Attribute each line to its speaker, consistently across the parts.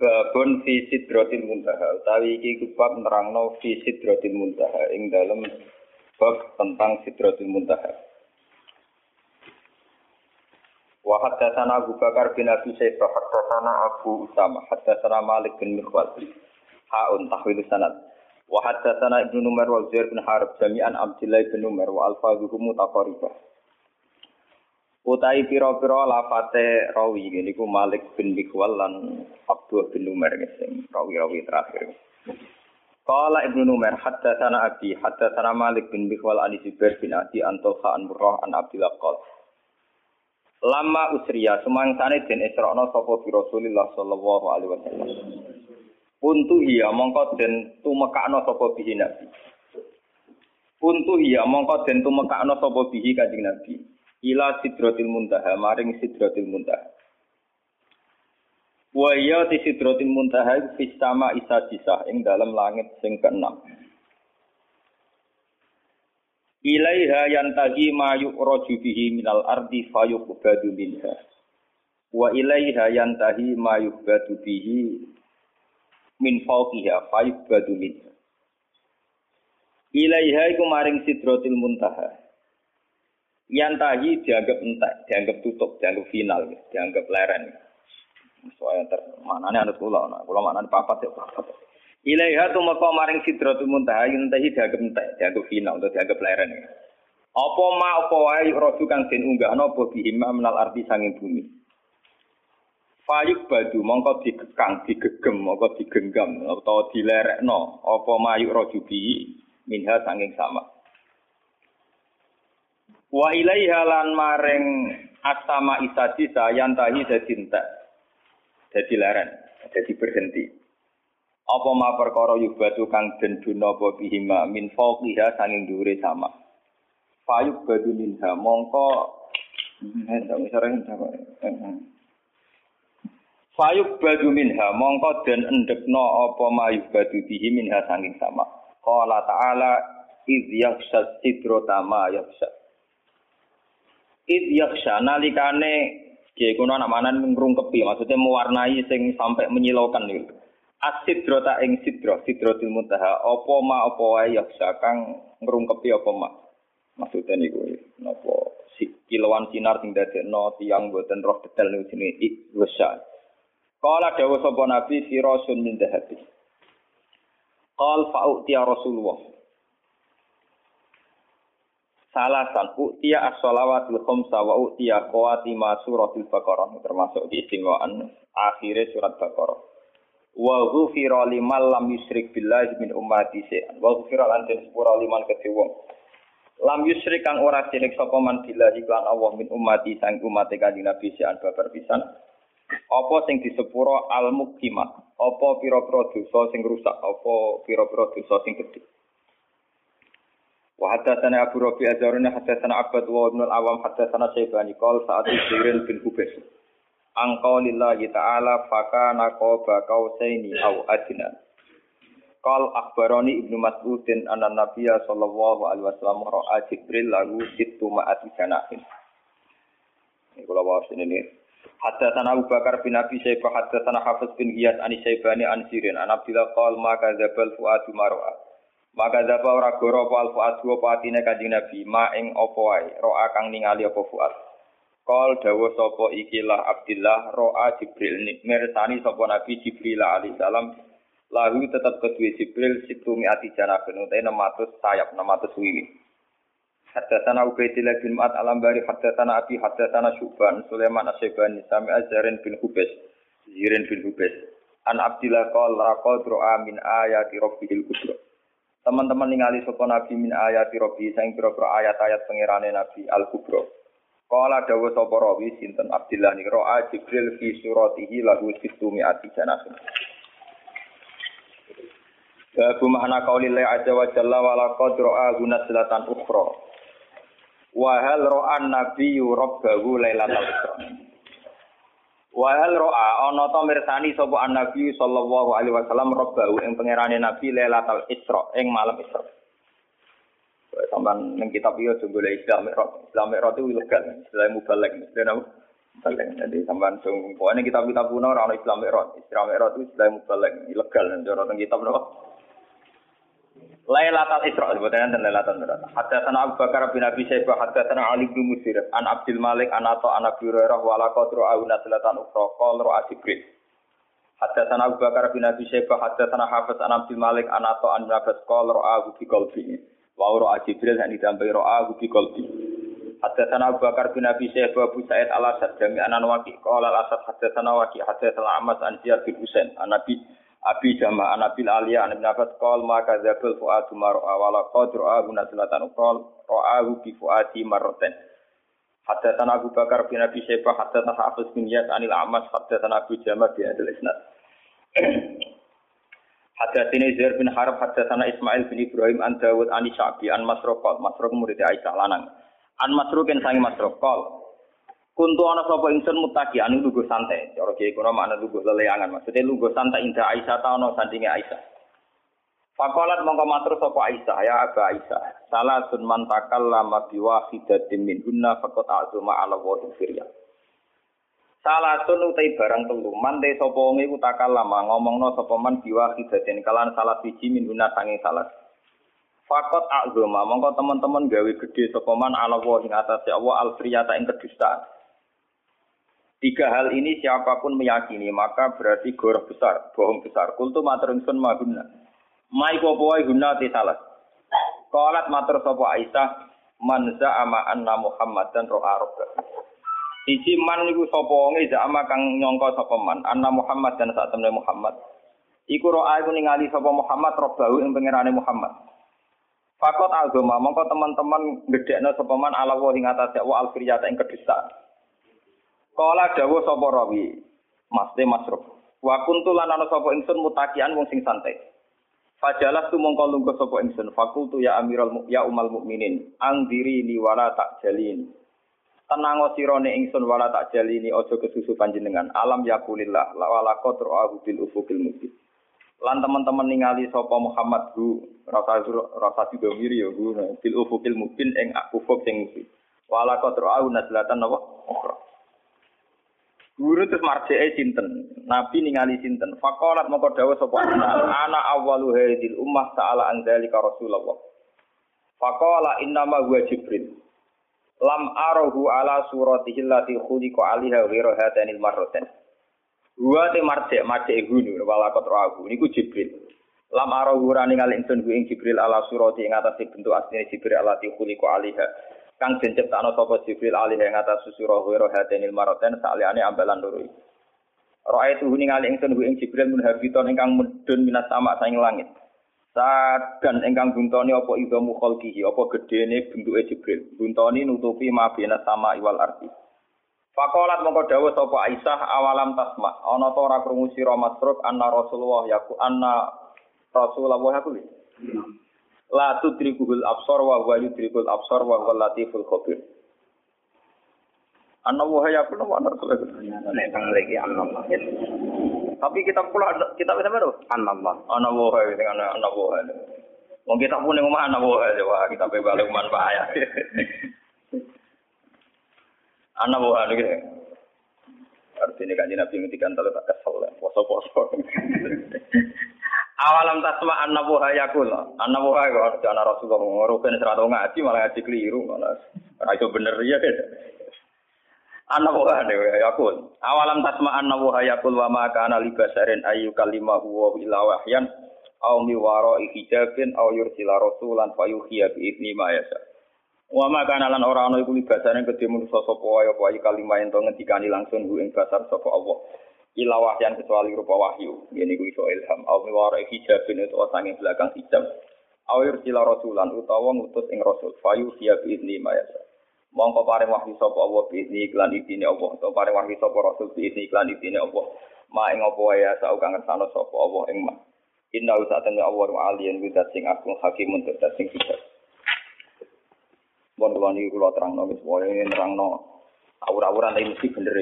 Speaker 1: Babun fi sidratil muntaha utawi iki kubab nerangno fi sidratil muntaha ing dalem bab tentang sidratil muntaha. Wa haddatsana Abu Bakar bin Abi Syaibah haddatsana Abu Usama haddatsana Malik bin Mikhwal. Haun tahwil sanad. Wa haddatsana Ibnu Umar wa Zuhair bin Harb jami'an Abdullah bin Umar wa alfazuhum mutaqarribah Utai piro-piro lafate rawi ini ku Malik bin Bikwal lan Abdul bin Umar sing rawi-rawi terakhir. Kala Ibnu Umar haddatsana Abi haddatsana Malik bin Bikwal an Zubair bin Adi an Tulha an Murrah an Abdullah qol. Lama usriya sumangsane den Isra'na sapa bi Rasulillah sallallahu alaihi wasallam. Untu hiya mongko den tumekakno sapa bihi Nabi. Untu hiya mongko den tumekakno sapa bihi Kanjeng Nabi ila sidratil muntaha maring sidratil muntaha. Wa ya ti sidratil muntaha fis sama isa sisa ing dalam langit sing keenam. Ilaiha yantahi ma yu'raju bihi minal ardi fayuqbadu minha. Wa ilaiha yantahi ma yuqbadu bihi min fawqiha fayuqbadu minha. Ilaiha iku maring sidratil muntaha yang tadi dianggap entek, dianggap tutup, dianggap final, dianggap leren. Soalnya ter mana nih anak kula, nah mana nih papat ya papat. Ilaiha tu maka maring sidratul yang tadi dianggap entek, dianggap final, atau dianggap leren. Apa ma apa wae roju kang den unggahno apa bihima menal arti sanging bumi. Fayuk badu mongko digekang, digegem, mongko digenggam atau dilerekno apa mayuk roju bi minha sanging sama. Wa ilaiha lan maring asama isadi sayantahi dadi entek. Dadi leren, dadi berhenti. Apa ma perkara yubatu kang den duna apa bihima min fawqiha sanging dhuwure sama. Fayuk badu minha mongko Fayuk badu minha mongko den endekno apa mayuk badu bihi minha sanging sama. Qala ta'ala iz yakhsha sidrota ma yakhsha id yaksha nalikane Kiai kuno anak manan ngrungkepi maksudnya mewarnai sing sampai menyilaukan itu. Asidro ta ing sidro, sidro til muntaha, apa ma apa wae yaksa kang ngrungkepi apa ma. Maksudnya niku napa si kilauan sinar sing dadekno tiyang boten roh detail niku jenenge ikwasa. Kala dawuh sapa nabi sirasun min dahabi. Qal fa'uti Rasulullah salasan utia as-shalawatil khamsa wa utia qawatima suratul baqarah. Termasuk di istimewaan akhirnya surat baqarah. Wa ghufira liman lam yusyrik billahi min ummati sa'an wa ghufira lan sepura liman kedhe wong. Lam yusyrik kang ora sirik sapa man billahi lan Allah min ummati sang umat kanjeng Nabi sa'an babar pisan. Apa sing disepuro al mukimat apa pira-pira dosa sing rusak? Apa pira-pira dosa sing gedhe Wa haddatsana Abu Rabi Azharuna haddatsana Abbad wa Ibnu al-Awam haddatsana Syaibani qol saat Jibril bin Hubais. Angkau lillahi ta'ala fakana qaba kausaini au adna. Qal akhbarani Ibnu Mas'udin anna Nabiyya sallallahu alaihi wasallam ra'a Jibril lagu sittu ma'ati janahin. Ini kalau bawa sini nih. Haddatsana Abu Bakar bin Abi Syaibah haddatsana Hafiz bin Hiyas an Syaibani an Sirin an Abdullah qal ma kadzabal fuadu mar'a. Maka dapa ora goro apa alfuat apa atine Kanjeng Nabi, ma ing apa wae, roa kang ningali apa fuat. Kol dawa sapa ikilah Abdillah roa Jibril mirsani sapa Nabi Jibril alaihi salam. Lahu tetap kedua Jibril situ miati janabun utai 600 sayap 600 wiwi. Haddatsana Ubaidillah bin Ma'ad al-Ambari haddatsana Abi haddatsana Syuban Sulaiman Asyibani sami Azharin bin Hubes Zirin bin Hubes An Abdillah qol raqad ro'a min ayati rabbihil kubra Teman-teman ningali sapa Nabi min ayati Rabbi sing pira-pira ayat-ayat pangerane Nabi Al-Kubra. Kala dawa sapa rawi sinten Abdillah ni ro'a Jibril fi suratihi lahu situmi ati janasun. Babu makna qaulillahi azza wa jalla wa laqad ra'a gunaslatan ukhra. Wa hal ra'a nabiyyu rabbahu lailatal isra. Wa hal ra'a ana ta mirsani sapa an-nabi sallallahu alaihi wasallam rabbahu ing pangerane nabi lailatal isra ing malam isra. Sampai neng kitab itu juga Islam Mi'raj. Islam Mi'raj itu ilegal, Islam mubalek. Dan mubalek. Jadi sampai sung pokoknya kitab-kitab kuno orang Islam Mi'raj. Islam Mi'raj itu Islam mubalek, ilegal. Jadi teng kitab nopo. Lailatul Isra sebetulnya dan Lailatul Mi'raj. Hadatsana Abu Bakar bin Abi Syaibah, hadatsana Ali bin Musir, an Abdul Malik, an Atha, an Abi Hurairah, wa laqad ra'awna salatan ukhra, qala ra'a Jibril. Hadatsana Abu Bakar bin Abi Syaibah, hadatsana Hafiz an Abdul Malik, an Atha, an Nabas, qala ra'ahu fi qalbihi. Wa ro'a Jibril yang ditambahi ro'a bi qalbi. Hadatsana Abu Bakar bin Abi Syaibah Abu Sa'id Al-Asad jami'an waqi qala Al-Asad hadatsana waqi hadatsana Amas an Ziyad bin Husain an Nabi Abi Jama an Nabil Aliyah Ibn Abbas qala ma kadzabul fuadu ma ra'a wa laqad ra'ahu naslatan qala ra'ahu bi fuadi marratan. Hadatsana Abu Bakar bin Abi Syaibah hadatsana Hafiz bin Yas anil Amas hadatsana Abu Jama bi hadal isnad. Hadatsini Zair bin Harb hadatsana Ismail bin Ibrahim an Dawud an Syabi an Masruq Masruq murid Aisyah lanang. An Masruqin sangi Masruq Kuntu ana sapa ingsun mutaki anu lugu santai. Cara kiye kuna makna lugu leleangan. Maksudnya lugu santai indah Aisyah ta ono sandinge Aisyah. Fakolat mongko matur sapa Aisyah ya Aba Aisyah. Salah sun man takallama biwahidatin min hunna faqat azuma ala wa firya. Salah sun utai barang telu mante sapa wong iku takal lama ngomongno sapa man biwa kidaden kalan salah siji min guna sange salah. Fakot azoma mongko teman-teman gawe gede sapa man ala wa atas Allah alfriyata ing kedustaan. Tiga hal ini siapa pun meyakini maka berarti goroh besar, bohong besar. Kultu matur ingsun maguna. Mai wae guna te salah. Qalat matur sapa Aisyah man za'ama anna Muhammadan ro'a rabbah. Siji man niku sapa wonge ama kang nyangka sapa man, anna Muhammad dan saat temne Muhammad. Iku roa iku ningali sapa Muhammad robahu ing pangerane Muhammad. Fakot agama, mongko teman-teman gedekno sapa man ala wa ing atase wa alfriyata ing kedesa. Kala dawuh sapa rawi, Mas de Masruf. Wa kuntu lan ana sapa ingsun mutakian wong sing santai. Fajalah tu mongko lungguh sapa ingsun. Fakultu ya Amirul ya Umal Mukminin, angdiri ni wala tak jalin tenang sirone ingsun wala tak jalini ojo kesusu panjenengan alam yakulillah la wala qadru ahu bil ufukil mubin lan teman-teman ningali sapa Muhammad hu rasa rasa didomiri ya hu bil ufukil mubin ing ufuk sing mubin wala qadru ahu nazlatan ukhra Guru terus marjee sinten, Nabi ningali sinten. Fakolat moko dawuh sapa ana awwalu hadil ummah ta'ala anzalika Rasulullah. Fakola innama huwa Jibril lam arahu ala suratihi allati khuliqa alaiha ghairu hadanil marratain Wa te marje marje gunu wala kotrahu niku Jibril. Lam arahu ora ningali ku ing Jibril ala surati ing atas bentuk asline Jibril alati khuliqa alaiha. Kang den ciptakno sapa Jibril alaiha ing atas surah ghairu hadanil marratain saliyane ambalan loro iki. Ra'aitu ningali ingsun ing Jibril munhabiton ingkang mudhun minas sama saing langit. Sadan ingkang buntoni apa idhamu khalqihi, apa gedene bentuke Jibril. Buntoni nutupi mabena sama iwal arti. Fakolat mongko dawuh sapa Aisyah awalam tasma. Ana ta ora krungu sira Masruk anna Rasulullah yaku anna Rasulullah yaku. La tudrikuhul absar wa huwa yudrikul absar wa huwa latiful khabir. Anna wa yaku wa anna Rasulullah. Nek tang lagi anna tapi kita pula kita bisa baru Allah. Anak boha ini kan anak boha. Mau kita pun yang rumah anak boha wah kita bebalik man bahaya. anak boha ini. Artinya kan Nabi ngendikan kalau tak kesel, poso-poso. Awalam tasma anak boha yakul. Anak boha kok ana Rasulullah ngurukin serata ngaji malah ngaji keliru malah. Itu bener ya kan. Anak wa yakul. Awalam tasma anna wa yakul wa ma kana li basarin ayu kalimahu wa ila wahyan aw mi wara hijabin aw yursila rasulan fa yuhiya bi idni ma yasa. Wa ma kana lan ora ana iku li basarin kedhe manusa sapa wae apa kalimah ento ngendikani langsung ku ing basar sapa Allah. Ila wahyan kecuali rupa wahyu. Yen iku iso ilham aw mi wara hijabin itu sange belakang hijab. Aw yursila rasulan utawa ngutus ing rasul fa yuhiya bi idni ma yasa. Mongko paring wahyu sapa Allah bi ini iklan idine Allah, atau paring wahyu sapa Rasul bi ini iklan idine Allah. Ma ing apa wae asa kang ngersano sapa Allah ing ma. Inna usatane Allah wa aliyan widat sing agung hakim untuk sing bijak. Bon kula niki kula terangno wis wae nerangno awur-awuran tapi mesti bener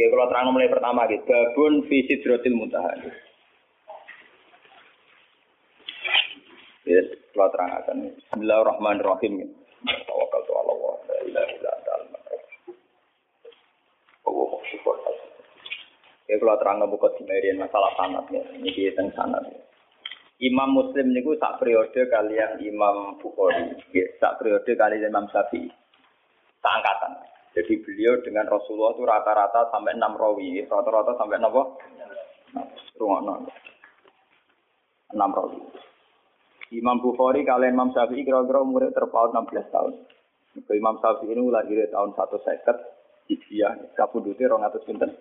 Speaker 1: ya. Kalau terang mulai pertama gitu, babun visi drotil muntaha. Ya, kalau terang akan. Bismillahirrahmanirrahim. Tawakal tu Allah. Oke, kalau terang buka dimerian masalah sanat ya. Ini kita sanat ya. Imam Muslim niku sak periode kalian Imam Bukhari, ya, sak periode kalian Imam Syafi'i. Jadi beliau dengan Rasulullah itu rata-rata sampai enam rawi, rata-rata sampai enam Rumah enam rawi. Imam Bukhari kalian Imam Syafi'i kira-kira umurnya terpaut 16 tahun. Ke Imam Syafi'i ini lahir tahun satu seket, Hijriah, kapundutnya rong atus pinten,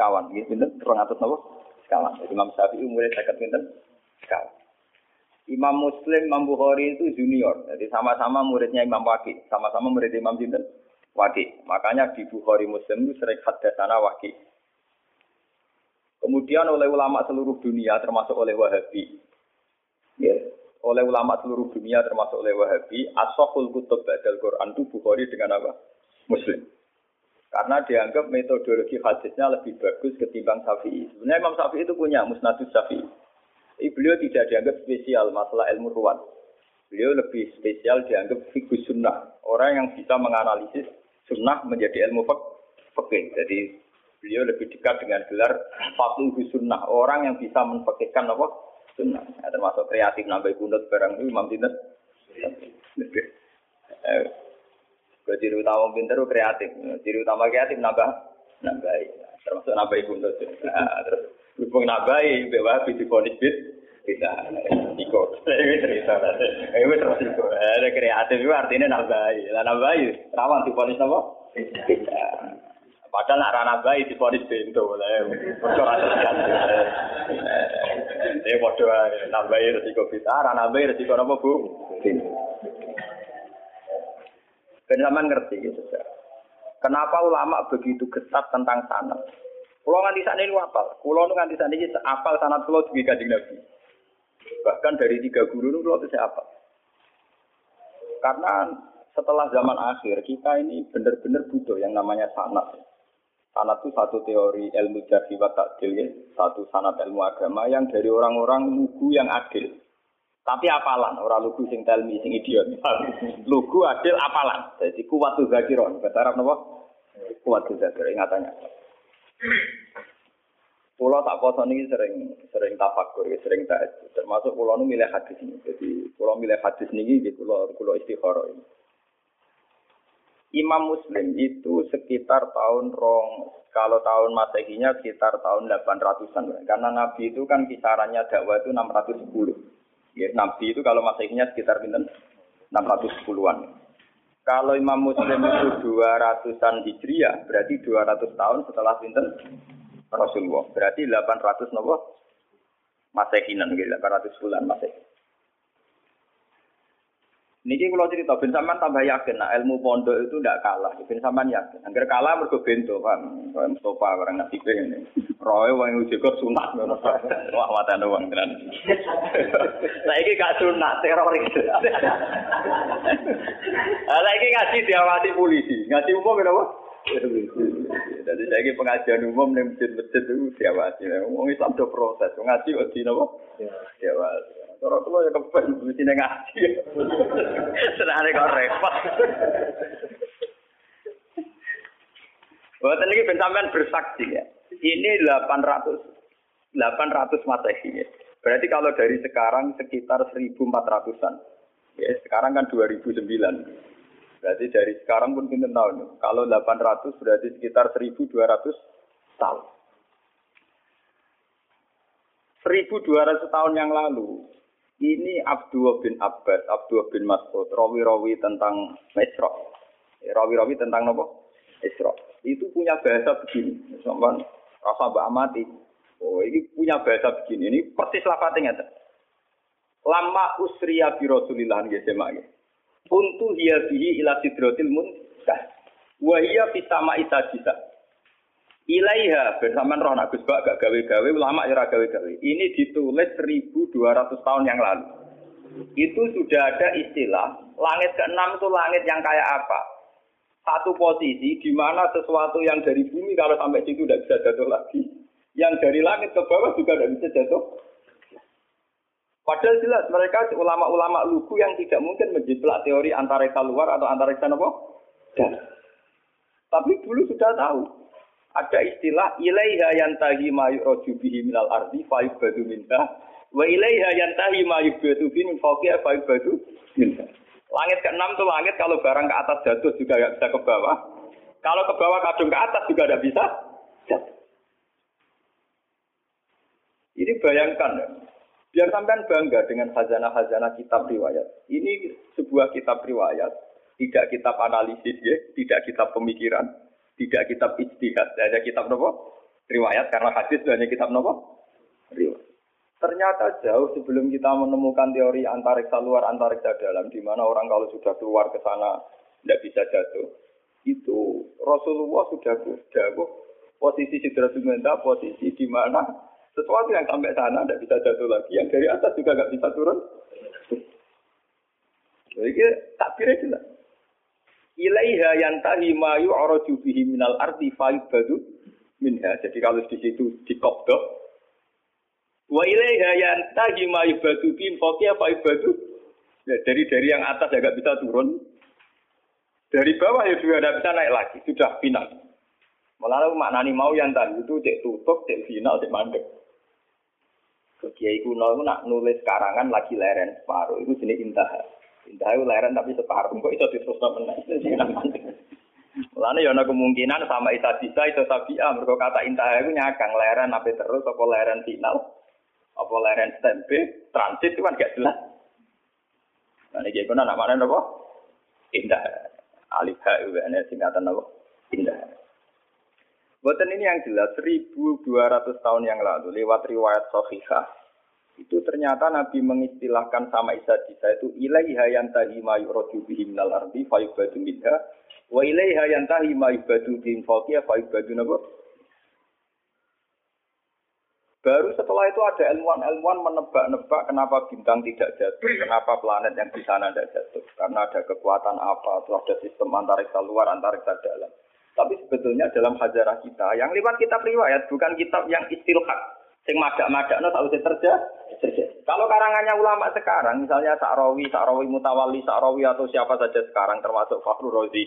Speaker 1: kawan, gitu pinten, atus nopo, kawan. Jadi Imam Syafi'i umurnya seket pinten, sekali. Imam Muslim, Imam Bukhari itu junior, jadi sama-sama muridnya Imam Waki, sama-sama murid Imam Sinten Waki. Makanya di Bukhari Muslim itu sering hadasana Waki. Kemudian oleh ulama seluruh dunia, termasuk oleh Wahabi, ya, oleh ulama seluruh dunia, termasuk oleh Wahabi, asoful kutub badal Quran itu Bukhari dengan apa? Muslim. Karena dianggap metodologi hadisnya lebih bagus ketimbang Syafi'i. Sebenarnya Imam Syafi'i itu punya musnadus Syafi'i. Tapi beliau tidak dianggap spesial masalah ilmu ruwan. Beliau lebih spesial dianggap fikus sunnah. Orang yang bisa menganalisis sunnah menjadi ilmu fakih. Jadi beliau lebih dekat dengan gelar fakih sunnah. Orang yang bisa menfakihkan apa? Sunnah. Ya, termasuk kreatif nambah kunut barang itu Imam Tindas. Eh, ciri utama pinter kreatif. Ciri utama kreatif nambah nambah. Termasuk nambah kunut. Nah, terus Berhubung nabai, bawa di ponis bit, bisa. Iko, ini cerita. Ini terus iko. Ada kreatif itu artinya nabai. Lah nabai, rawan di ponis apa? Bisa. Padahal nak rana bayi di ponis pintu, lah. Bocor aja kan. Ini bodoh, nabai resiko bisa, rana bayi resiko apa bu? Ben ngerti gitu. Kenapa ulama begitu ketat tentang sanat? Kulo nganti saat ini apal. Kulo nganti saat ini apal sanat kulo juga kanjeng Nabi. Bahkan dari tiga guru kulo bisa apal. Karena setelah zaman akhir kita ini benar-benar butuh yang namanya sanat. Sanat itu satu teori ilmu jadi wa takdil ya. Satu sanat ilmu agama yang dari orang-orang lugu yang adil. Tapi apalan, orang lugu sing telmi, sing idiot. lugu adil apalan. Jadi kuat tuh zakiron. Bahasa Arab apa? Kuat tuh zakiron, ingatannya. Pulau tak poso ini sering sering tafakur, sering tak termasuk pulau nu milih hadis ini. Jadi pulau milih hadis ini di pulau pulau istikharah ini. Imam Muslim itu sekitar tahun rong, kalau tahun masehinya sekitar tahun 800-an. Karena Nabi itu kan kisarannya dakwah itu 610. Ya, Nabi itu kalau masehinya sekitar 610-an. Kalau Imam Muslim itu 200-an Hijriah, berarti 200 tahun setelah pinten Rasulullah. Berarti 800 nopo Masehinan, 800 bulan Masehi. Niki kalau cerita, bin Saman tambah yakin, nah ilmu pondok itu tidak kalah. Bin Saman yakin. Angger kalah mergo bento, kan. Kayak Mustafa, barang nasi ini. Roy, wong uji sunat. Wah, mata doang, tenan. Nah, ini gak sunat, teroris. Nah, ini ngaji diawasi polisi. Ngaji umum, kenapa? Jadi saya pengajian umum nih masjid-masjid itu diawasi. Wong Islam do proses, ngaji di napa? Diawasi. Cara kula ya kepen mesti ngaji. Senane kok repot. Buatan ini pencaman bersaksi ya. Ini 800 800 Masehi ya. Berarti kalau dari sekarang sekitar 1400-an. Ya, sekarang kan 2009. Berarti dari sekarang pun kita tahun. Kalau 800 berarti sekitar 1200 tahun. 1200 tahun yang lalu ini Abdullah bin Abbas, Abdullah bin Mas'ud, rawi-rawi tentang Isra. Rawi-rawi tentang apa? Isra. Itu punya bahasa begini. Sampai rasa mbak amati. Oh, ini punya bahasa begini. Ini persis lafadznya. Lama usriya bi Rasulillah nggih semak nggih. Untu hiya bihi ila sidratil muntah. Wa hiya fi sama'i sajisa. Ilaiha bersamaan roh nak Gus Bak gak gawe-gawe ulama ya gawe-gawe. Ini ditulis 1200 tahun yang lalu. Itu sudah ada istilah langit keenam itu langit yang kayak apa? Satu posisi di mana sesuatu yang dari bumi kalau sampai situ tidak bisa jatuh lagi. Yang dari langit ke bawah juga tidak bisa jatuh. Padahal jelas mereka ulama-ulama lugu yang tidak mungkin menjiplak teori antariksa luar atau antariksa apa? Dan. Tapi dulu sudah tahu. Ada istilah ilaiha yantahi ma yu'raju bihi minal ardi fa yubadu minta wa ilaiha yantahi ma yubadu bihi min fawqiha fa yubadu minta. Langit keenam itu langit kalau barang ke atas jatuh juga nggak bisa ke bawah. Kalau ke bawah kadung ke atas juga tidak bisa jatuh. Ini bayangkan ya. Biar sampean bangga dengan khazanah-khazanah kitab riwayat. Ini sebuah kitab riwayat, tidak kitab analisis ya, tidak kitab pemikiran, tidak kitab ijtihad, hanya kitab nopo riwayat karena hadis hanya kitab nopo riwayat. Ternyata jauh sebelum kita menemukan teori antariksa luar antariksa dalam, di mana orang kalau sudah keluar ke sana tidak bisa jatuh, itu Rasulullah sudah jauh posisi sidratul muntaha posisi di mana sesuatu yang sampai sana tidak bisa jatuh lagi, yang dari atas juga nggak bisa turun. Jadi takbirnya jelas. Ilaiha yantahi ma yu'raju bihi minal ardi badu minha. Jadi kalau di situ dikobdok. Wa ilaiha yantahi ma yubadu bihi fawqiya badu. Ya, dari dari yang atas ya nggak bisa turun. Dari bawah ya tidak bisa naik lagi. Sudah final. Malah maknani mau yang tadi itu cek tutup, cek final, cek mandek. Kiai kuno itu nak nulis karangan lagi leren separuh itu jenis intah. Intah itu leren tapi separuh kok itu terus sih Mulane ya kemungkinan sama Isa bisa itu tabiah mergo kata intah itu nyakang leren apa terus apa leren final apa leren stempe transit itu kan gak jelas. Nah ini kuno nak mana apa? Indah. Alif ha itu ini singkatan apa? Buatan ini yang jelas 1200 tahun yang lalu lewat riwayat Sahihah itu ternyata Nabi mengistilahkan sama Isa Isa itu ilaiha yantahi ma yu'raju bihi minal ardi fa yubadu minha wa ilaiha yantahi ma yubadu bihim fawqiya fa yubadu nabo Baru setelah itu ada ilmuwan-ilmuwan menebak-nebak kenapa bintang tidak jatuh, kenapa planet yang di sana tidak jatuh. Karena ada kekuatan apa, atau ada sistem antariksa luar, antariksa dalam. Tapi sebetulnya dalam hajarah kita, yang lewat kitab riwayat, bukan kitab yang istilhat. Sing madak-madak no tak usah terjadi. Kalau karangannya ulama sekarang, misalnya Sa'rawi, Sa'rawi Mutawali, Sa'rawi atau siapa saja sekarang, termasuk Fakhrul Razi,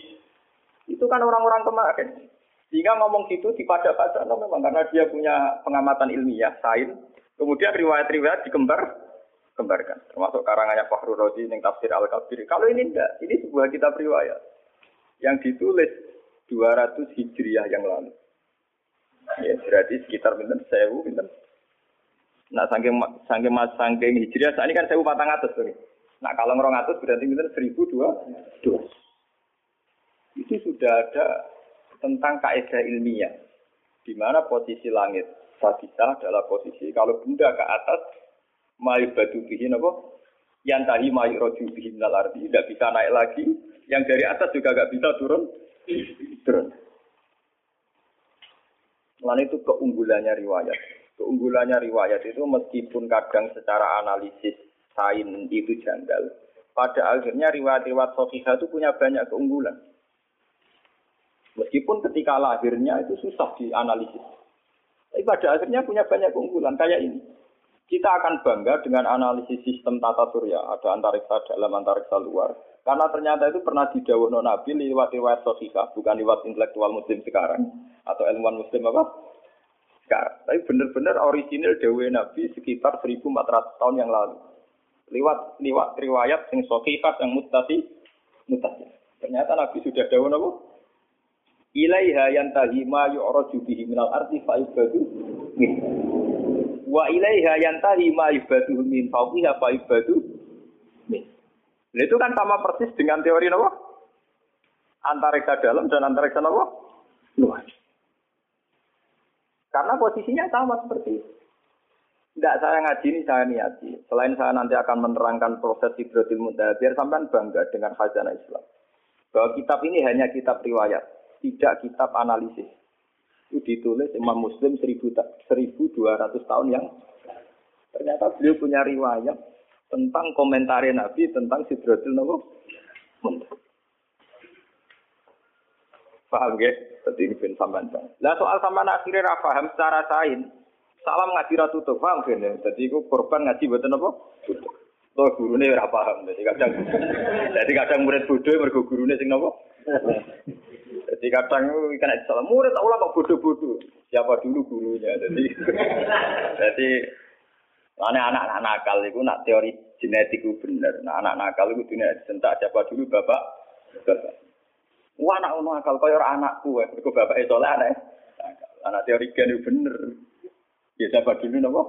Speaker 1: itu kan orang-orang kemarin. Jika ngomong gitu di pada no, memang karena dia punya pengamatan ilmiah, sains. Kemudian riwayat-riwayat dikembar, kembarkan. Termasuk karangannya Fakhrul Razi, yang tafsir Al-Kabir. Kalau ini enggak, ini sebuah kitab riwayat. Yang ditulis 200 Hijriah yang lalu. Ya, berarti sekitar pinten sewu pinten. Nah, saking saking mas saking Hijriah saat ini kan sewu patang atas tuh. Nah, kalau ngerong atas berarti pinten seribu dua. Itu sudah ada tentang kaidah ilmiah di mana posisi langit sabita adalah posisi kalau benda ke atas mayu batu bihin apa yang tadi mayu roju bihin tidak bisa naik lagi yang dari atas juga gak bisa turun Terus. Lalu itu keunggulannya riwayat. Keunggulannya riwayat itu meskipun kadang secara analisis sain itu janggal, pada akhirnya riwayat-riwayat sofika itu punya banyak keunggulan. Meskipun ketika lahirnya itu susah dianalisis. Tapi pada akhirnya punya banyak keunggulan. Kayak ini. Kita akan bangga dengan analisis sistem tata surya. Ada antariksa dalam, antariksa luar. Karena ternyata itu pernah didawuh Nabi lewat riwayat sahihah, bukan lewat intelektual muslim sekarang atau ilmuwan muslim apa? Sekarang. Tapi benar-benar original dawuh Nabi sekitar 1400 tahun yang lalu. Lewat lewat riwayat yang sahihah yang mutasi mutasi. Ternyata Nabi sudah dawuh Nabi ilaiha yantahi ma minal arti fa ibadu wa ilaiha yantahi ma ibadu min fawqiha fa ibadu Nah, itu kan sama persis dengan teori nopo? Antariksa dalam dan antariksa nopo? Luar. Karena posisinya sama seperti itu. Tidak, saya ngaji ini saya niati. Selain saya nanti akan menerangkan proses hidrotil muda, biar sampean bangga dengan khazanah Islam. Bahwa kitab ini hanya kitab riwayat, tidak kitab analisis. Itu ditulis Imam Muslim 1200 tahun yang ternyata beliau punya riwayat tentang komentar Nabi tentang Sidratul Muntaha. Paham gak? Jadi ini pun sampean Lah soal sampean akhirnya ra paham secara sain. Salam ngaji ra tutup, paham gak? Jadi aku korban ngaji mboten apa? Tutup. Tuh gurune ora paham. Jadi kadang jadi kadang murid bodoh mergo gurune sing napa? Jadi kadang kena salah murid tak ulama bodoh-bodoh. Siapa dulu gurunya? Jadi jadi anak-anak nakal itu nak teori genetik itu benar. Nah anak nakal itu dunia sentak siapa dulu bapak. Bapak. Wah anak ono akal kaya anakku, mergo bapake saleh anak. Anak teori gen bener. Ya siapa dulu napa?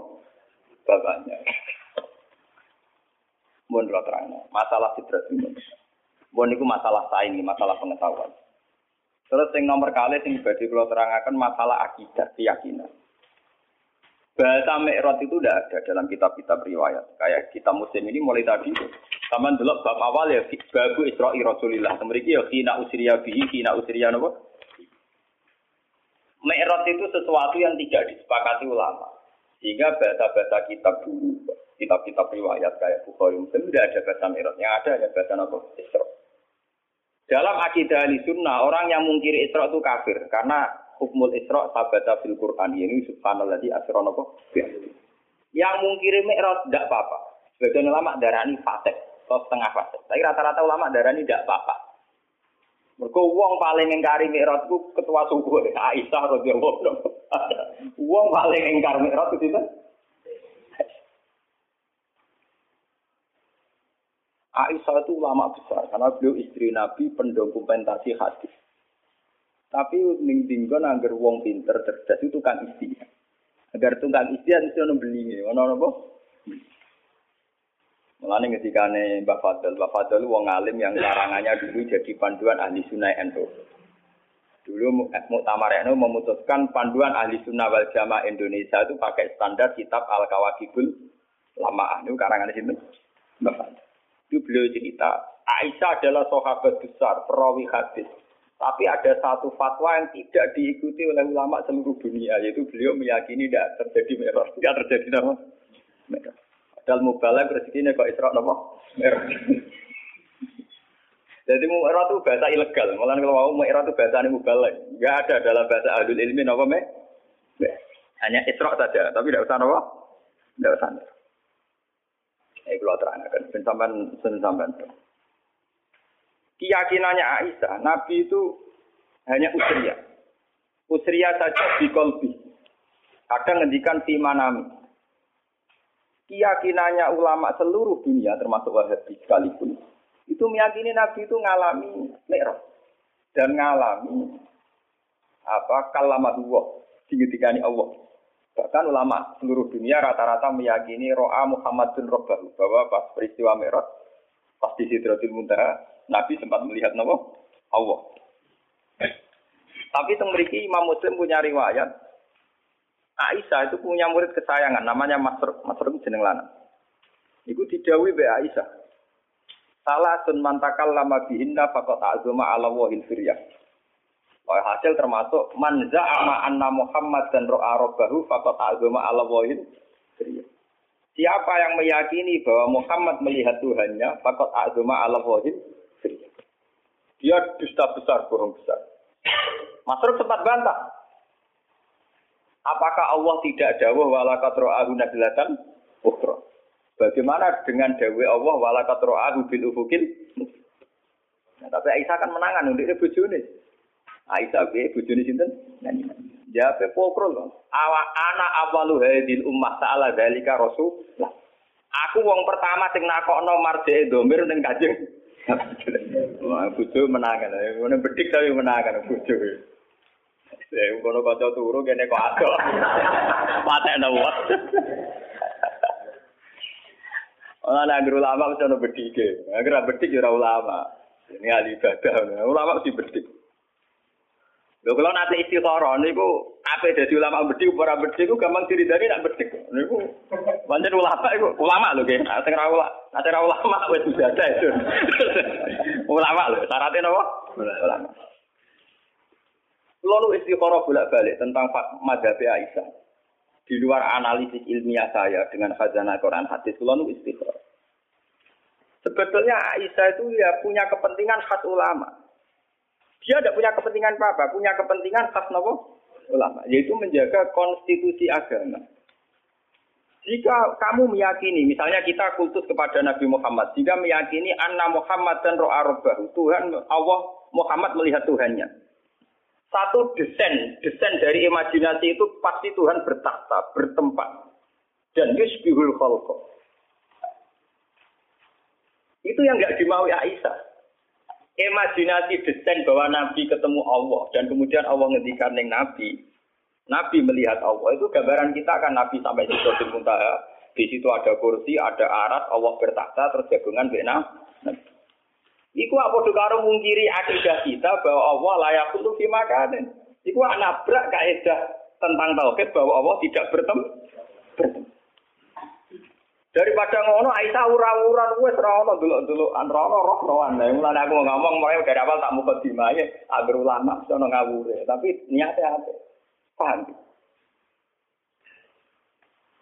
Speaker 1: Bapaknya. Kula terang. Masalah fitrat ini. Mohon itu masalah sains, masalah pengetahuan. Terus yang nomor kali yang badhe kula terangaken masalah akidah, keyakinan. Bahasa Mi'raj itu tidak ada dalam kitab-kitab riwayat. Kayak kita muslim ini mulai tadi. Taman dulu bab awal ya, babu Isra'i Rasulillah. Kemudian ya, kina usriya bihi, kina usriya apa? Mi'raj itu sesuatu yang tidak disepakati ulama. Sehingga bahasa-bahasa kitab dulu, kitab-kitab riwayat kayak Bukhari Muslim tidak ada bahasa Mi'raj. Yang ada ya bahasa apa? Isra. Dalam akidah sunnah, orang yang mungkiri Isra itu kafir. Karena hukmul isra sabata fil Qur'an. Ini subhanalladzi asra napa yang mungkiri mi'raj tidak apa-apa. Sebagian ulama darani fasik atau setengah fasik. Tapi rata-rata ulama darani tidak apa-apa. Mereka uang paling ingkari mi'raj itu ketua suku Aisyah radhiyallahu anha. Paling ingkar mi'raj itu Aisyah itu ulama besar karena beliau istri Nabi pendokumentasi hadis. Tapi ning dinggon anggar wong pinter cerdas itu kan istilah. Agar tukang istilah itu ono beli, ono apa? Mulane ketika Mbak Fadl, Mbak Fadl wong alim yang larangannya dulu jadi panduan ahli sunnah NU. Dulu Muktamar NU memutuskan panduan ahli sunnah wal jamaah Indonesia itu pakai standar kitab Al Kawakibul Lama. Itu karangan sini. Mbak Fadl. Itu beliau cerita, Aisyah adalah sahabat besar, perawi hadis. Tapi ada satu fatwa yang tidak diikuti oleh ulama seluruh dunia, yaitu beliau meyakini tidak terjadi merah, tidak terjadi nama merah. Padahal mubalak rezekinya kok isra nama merah. Jadi merah itu bahasa ilegal. Malah kalau mau merah itu bahasa ini mubalak. Enggak ada dalam bahasa adul ilmi nama me. Hanya isra saja, tapi tidak usah nama. Tidak usah. Ini kalau terangkan, sampai keyakinannya Aisyah, Nabi itu hanya usria. Usria saja di kolbi. Kadang ngendikan di manami. Keyakinannya ulama seluruh dunia, termasuk Wahabi sekalipun, itu meyakini Nabi itu ngalami merah dan ngalami apa kalamatullah digetikani Allah. Bahkan ulama seluruh dunia rata-rata meyakini ro'a Muhammad bin Rabbahu bahwa pas peristiwa merah pas di Sidratul Muntaha Nabi sempat melihat nama Allah. Tapi memiliki Imam Muslim punya riwayat. Aisyah itu punya murid kesayangan, namanya Masruk. Masruk jeneng lanang. Iku didawi be Aisyah. Salah sun mantakal lama bihinna fakot azuma ala wahil firyah. Oh, hasil termasuk man za'ama anna Muhammad dan ro'a robbahu fakot azuma ala firyah. Siapa yang meyakini bahwa Muhammad melihat Tuhannya, fakot azuma ala wahil dia dusta besar, bohong besar. Masruk sempat bantah. Apakah Allah tidak dawuh walakat ro'ahu nabilatan ukro? Bagaimana dengan dawuh Allah walakat ro'ahu bil ufukil? Nah, tapi Aisyah kan menangan untuk dia bujuni. Aisyah be bujuni sinten? Jape pokro loh. Awa ana awalu hadil ummah ta'ala dalika rasul. Aku wong pertama sing nakokno marje domir ning kajeng Wah, bojo menangan. Ngono bedik tapi menangan bojo. Ya, ngono kanca turu kene kok ado. Patekno wae. Ora ana guru lama wis ono bedike. Agar bedik ya ora ulama. Ini ahli ibadah. Ulama mesti bedik. Lho kalau nanti istikharah niku Apa jadi ulama bedik, ora bedik ku gampang diridani nak bedik. Niku pancen ulama iku ulama lho nggih. Nek ora ulama, nek ora ulama wis ada itu. ulama lho, syaratnya napa? Ulama. Lalu istikharah bolak-balik tentang madhab Aisyah. Di luar analisis ilmiah saya dengan khazanah Quran hadis, lalu istikharah. Sebetulnya Aisyah itu ya punya kepentingan khas ulama. Dia tidak punya kepentingan apa-apa, punya kepentingan khas nopo ulama, yaitu menjaga konstitusi agama. Jika kamu meyakini, misalnya kita kultus kepada Nabi Muhammad, jika meyakini anna Muhammad dan roh baru, Tuhan Allah Muhammad melihat Tuhannya. Satu desain, desain dari imajinasi itu pasti Tuhan bertakhta, bertempat. Dan yusbihul khalqa. Itu yang nggak dimaui Aisyah. Imajinasi desain bahwa Nabi ketemu Allah dan kemudian Allah ngendikan yang Nabi. Nabi melihat Allah itu gambaran kita kan Nabi sampai di Sidratul Muntaha. Di situ ada kursi, ada arat, Allah bertakhta terus jagungan bena. Iku apa karo mungkiri akidah kita bahwa Allah layak untuk dimakanin. Iku nabrak kaidah tentang tauhid bahwa Allah tidak bertemu. bertemu. Daripada ngono Aisyah ura-uran wis ora ono delok-delokan ora ono roh-rohan. Lah mulane aku ngomong mulai dari awal tak muka dimaye agar ulama sono ngawure, tapi niatnya apa? Paham?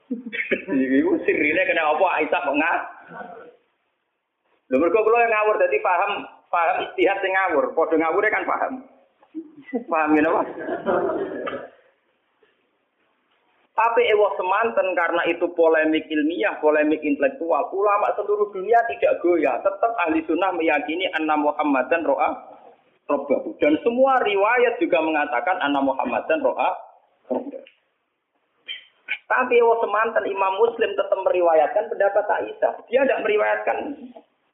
Speaker 1: Iku sirine kena apa Aisyah kok ngah? Lho mergo kula yang ngawur dadi paham paham istihad sing ngawur, padha ngawure kan paham. Paham ya napa? Tapi ewah semanten karena itu polemik ilmiah, polemik intelektual. Ulama seluruh dunia tidak goyah. Tetap ahli sunnah meyakini anna Muhammad dan ro'a robahu. Dan semua riwayat juga mengatakan anna Muhammad dan ro'a Tapi ewah semanten Imam Muslim tetap meriwayatkan pendapat Aisyah. Dia tidak meriwayatkan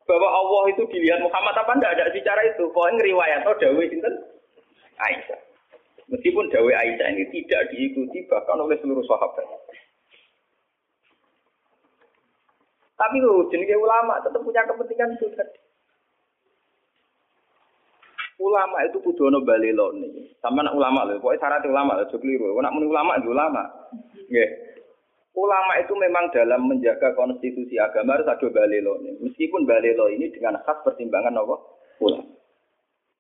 Speaker 1: bahwa Allah itu dilihat Muhammad apa tidak ada bicara itu. Pokoknya riwayat oh Dawi Aisyah. Meskipun dawe Aisyah ini tidak diikuti bahkan oleh seluruh sahabat. Tapi loh, jenis ulama tetap punya kepentingan itu. Ulama itu kudu ono balelo nih. Sama nak ulama loh, pokoknya syarat ulama loh, keliru. Nak muni ulama itu ulama. Nggih. Ulama itu memang dalam menjaga konstitusi agama harus ada balelo nih. Meskipun balelo ini dengan khas pertimbangan apa? Ulama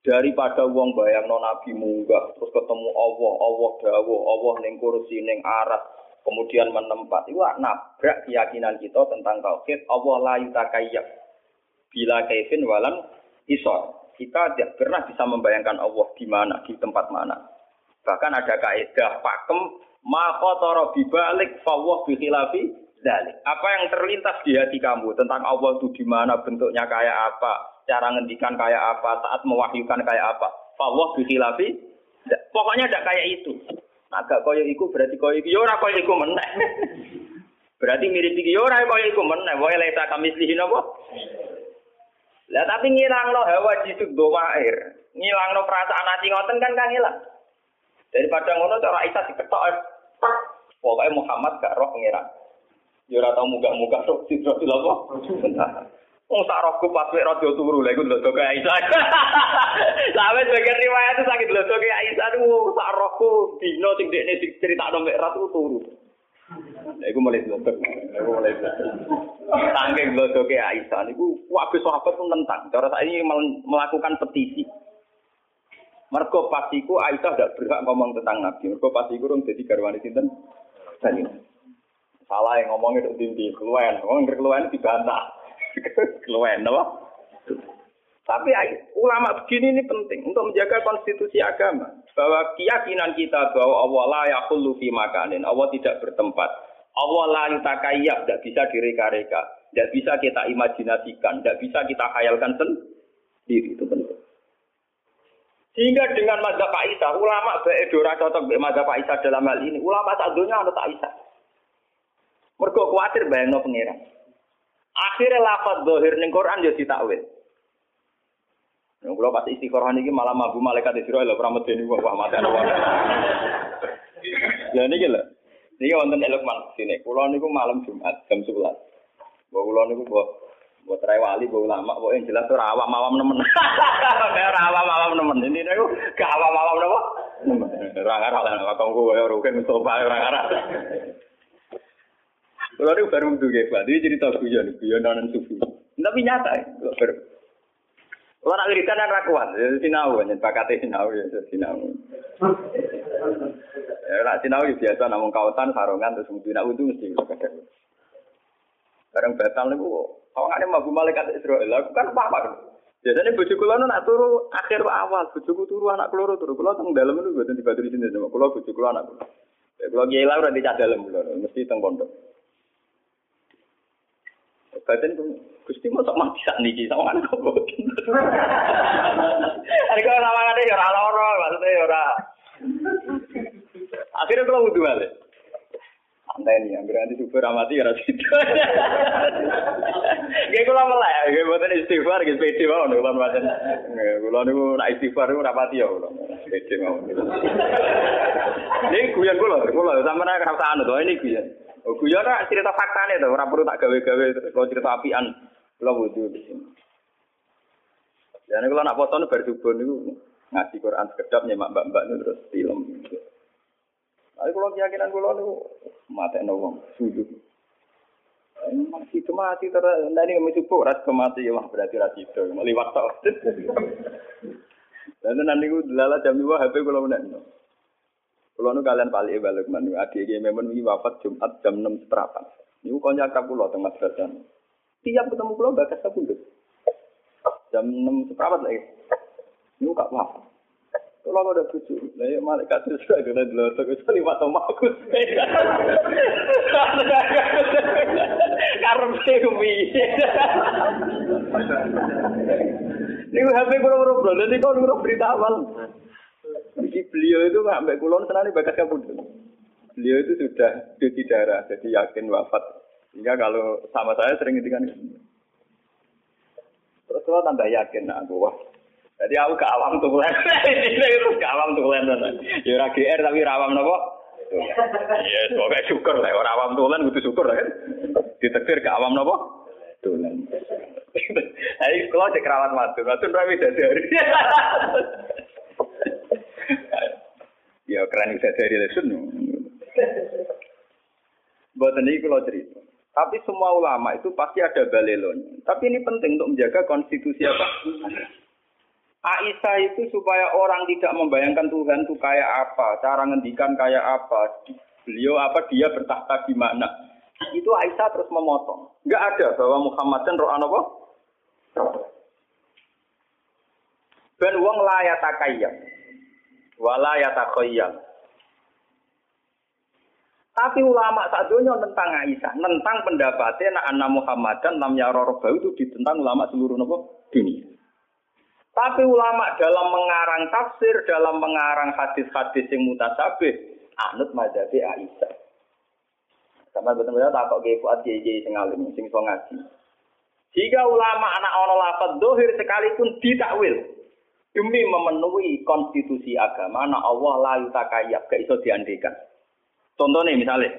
Speaker 1: daripada wong bayang non nabi munggah terus ketemu Allah Allah dawo Allah neng kursi neng arat kemudian menempat. Itu nabrak keyakinan kita tentang tauhid Allah la yutakayyab. Bila kaifin walan isor. Kita tidak pernah bisa membayangkan Allah di mana di tempat mana. Bahkan ada kaidah pakem ma qatara bibalik fawwah bi khilafi dalik apa yang terlintas di hati kamu tentang Allah itu di mana bentuknya kayak apa cara ngendikan kayak apa, saat mewahyukan kayak apa. Allah bikhilafi, pokoknya tidak kayak itu. Agak koyo iku berarti koyo iku, yora ya koyo iku meneh. berarti mirip iki yora ya koyo iku meneh. Wae leta kami slihin apa? Lah tapi ngilangno hawa jisuk air, Ngilangno perasaan hati ngoten kan kan hilang. Daripada ngono cara Isa diketok. Pokoknya Muhammad gak roh pengiran. Yo ora tau muga-muga sok sidratul apa. Wong sak rohku pas wek rada turu lha iku ndodo ke Aisyah. Lah wis bagian riwayat itu sakit ndodo ke Aisyah niku sak rohku dino sing dekne diceritakno mek ratu turu. Lha iku mulai ndodo. Iku mulai. Saking ndodo ke Aisyah niku kabeh sahabat pun tentang. Cara ini melakukan petisi. Mergo pasiku Aisyah tidak berhak ngomong tentang Nabi. Mergo pasiku rung dadi garwane sinten? Salah yang ngomongnya itu tinggi, keluar, ngomong keluar dibantah. Keluwen, apa? Tapi ulama begini ini penting untuk menjaga konstitusi agama. Bahwa keyakinan kita bahwa Allah la yakullu fi makanin. Allah tidak bertempat. Allah la yutakayyab. Tidak bisa direka-reka. Tidak bisa kita imajinasikan. Tidak bisa kita khayalkan sendiri. Itu penting. Sehingga dengan mazhab Aisyah, ulama beedora cocok dengan mazhab Aisyah dalam hal ini. Ulama tak dunia ada Aisyah. Mereka khawatir bayangno pengiran. Akhirnya lafaz dohir ning Quran ya ditakwil. Yang kula pas istiqoroh ini malah mabu malaikat Israel lho pramet dene wah mati ana. Ya niki lho. Niki wonten elok sini. Kula niku malam Jumat jam 11. Mbok kula niku mbok mbok trai wali mbok ulama mbok yang jelas ora awam-awam nemen. Ora awam-awam nemen. Ini niku gak awam-awam napa? Ora ngarah lah rugen Mustafa ora ngarah. Kalau ini baru untuk Pak, ini cerita guyon, guyonan sufi. Tapi nyata, kalau baru. Kalau nak wiridan kan rakuan, ya sinau, ya pakatnya sinau, ya sinau. Ya nak sinau ya biasa, namun kawasan, sarungan, terus mungkin nak wudhu mesti kadang. Barang batal nih, kawangannya mabu malaikat Israel, aku kan apa-apa. Biasanya bojo kula nak turu akhir awal, bojoku turu anak keloro turu. Kula dalem itu boten dibaturi sini sama kula bojo kula anak kula. Ya kula kiai lah ora kula, mesti teng pondok. Tuh Gusti mau sok mati sak niki sama anak kok boten. Ada nama ada ya ora loro, maksudnya ya ora. Akhirnya kula wudu balik. Santai nih, yang nanti super amati ya situ. Gak kula melek, gak buatan istighfar, gak pede nih kula macam. Kula nih nak istighfar nih rapati ya kula. Pede mau. Ini guyon kula, kula sama nak kerasa anu tuh ini guyon. Oh guyon nak cerita fakta nih tuh, orang perlu tak gawe-gawe kalau cerita apian. Kula wudhu di sini. Jadi kalau nak foto nih bersubun nih ngaji Quran sekedap nyemak mbak-mbak nih terus film. Tapi kalau keyakinan kulo niku mati wong sujud. Mati itu mati terus ndani kami cukup ras kemati ya mah berarti ras itu liwat tok. Dan nanti gue delala jam dua HP kulo menek. Kulo nu kalian balik balik manu adi iki memang wafat Jumat jam enam seperapat. Niku konco akrab kulo teng madrasah. Tiap ketemu kulo bakas kabundut. Jam enam seperapat lagi. Niku kak wafat. Kalau ada cucu, nah ya malaikat itu sudah kena dilotok itu lima tahun aku. Karena kumi. Ini HP kurang-kurang bro, nanti kau nurut berita awal. Jadi beliau itu sampai kulon senang bakat kabut. Beliau itu sudah cuci darah, jadi yakin wafat. Sehingga kalau sama saya sering ngintikan Terus kalau tambah yakin, nah aku wah jadi aku gak awam tulen. Terus gak awam tulen. Ya ora GR tapi rawam napa? Ya semoga syukur lah ora awam tulen kudu syukur kan. Ditektir gak awam napa? Tulen. Ayo kalau cek rawat matu, matu rawi dari. Ya keren bisa dari lesun. Buat ini kalau cerita. Tapi semua ulama itu pasti ada balelonya. Tapi ini penting untuk menjaga konstitusi apa? Aisyah itu supaya orang tidak membayangkan Tuhan itu kayak apa, cara ngendikan kayak apa, beliau apa dia bertahta di mana. Itu Aisyah terus memotong. Enggak ada bahwa Muhammad dan roh apa? Ben wong la takayyam. Wala yatakhayyam. Tapi ulama saat dunia tentang Aisyah, tentang pendapatnya nak anak Muhammad dan lam yarorobahu itu ditentang ulama seluruh nopo dunia. Tapi ulama dalam mengarang tafsir, dalam mengarang hadis-hadis yang mutasabih, anut mazhabi Aisyah. Sama betul-betul tak kok fuad kiai sing alim sing ngaji. Jika ulama anak ono lafaz dohir sekalipun ditakwil demi memenuhi konstitusi agama, anak Allah la yutakayab, gak iso diandikan. Contohnya misalnya,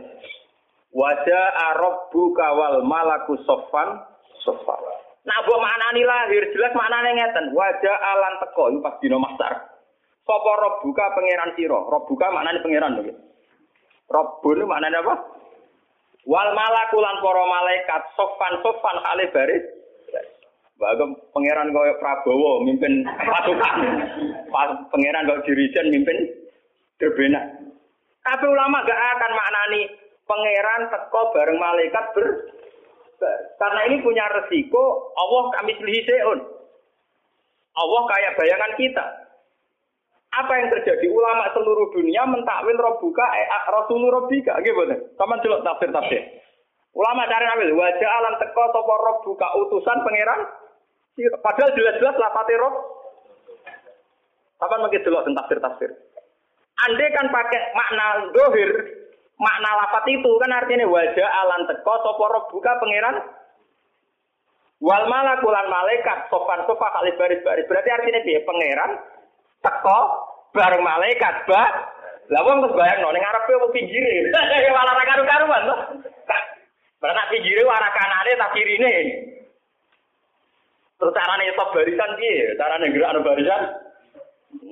Speaker 1: wajah Arab wal malaku sofan sofan. Nah, buat maknani lahir jelas maknane ngeten. Wajah alan teko itu pas dino masar. Sopo rob buka pangeran siro. Rob buka maknane pangeran lho. Rob itu maknane apa? Wal malakulan para malaikat sofan sofan kali baris. Bagem pangeran kaya Prabowo mimpin pasukan. pangeran kaya dirijen mimpin gerbena. Tapi ulama gak akan maknani pangeran teko bareng malaikat ber karena ini punya resiko Allah kami seun. Allah kayak bayangan kita. Apa yang terjadi? Ulama seluruh dunia mentakwil robuka eh, rasulul robika. Gitu Taman celok tafsir tafsir. Ulama cari ambil wajah alam teko sopo robuka utusan pangeran. Padahal jelas-jelas lapati rob. Taman mungkin celok tafsir tafsir. Andai kan pakai makna dohir, makna lafat itu kan artinya wajah alan teko sopo buka pangeran? Wal malakulan malaikat sopan sofa kali baris baris berarti artinya dia pangeran teko bareng malaikat ba. Lah wong terus bayang no ning arepe apa pinggire. Malah ra karu-karuan to Karena pinggire warna kanane tak kirine terus carane stop barisan piye carane gerak barisan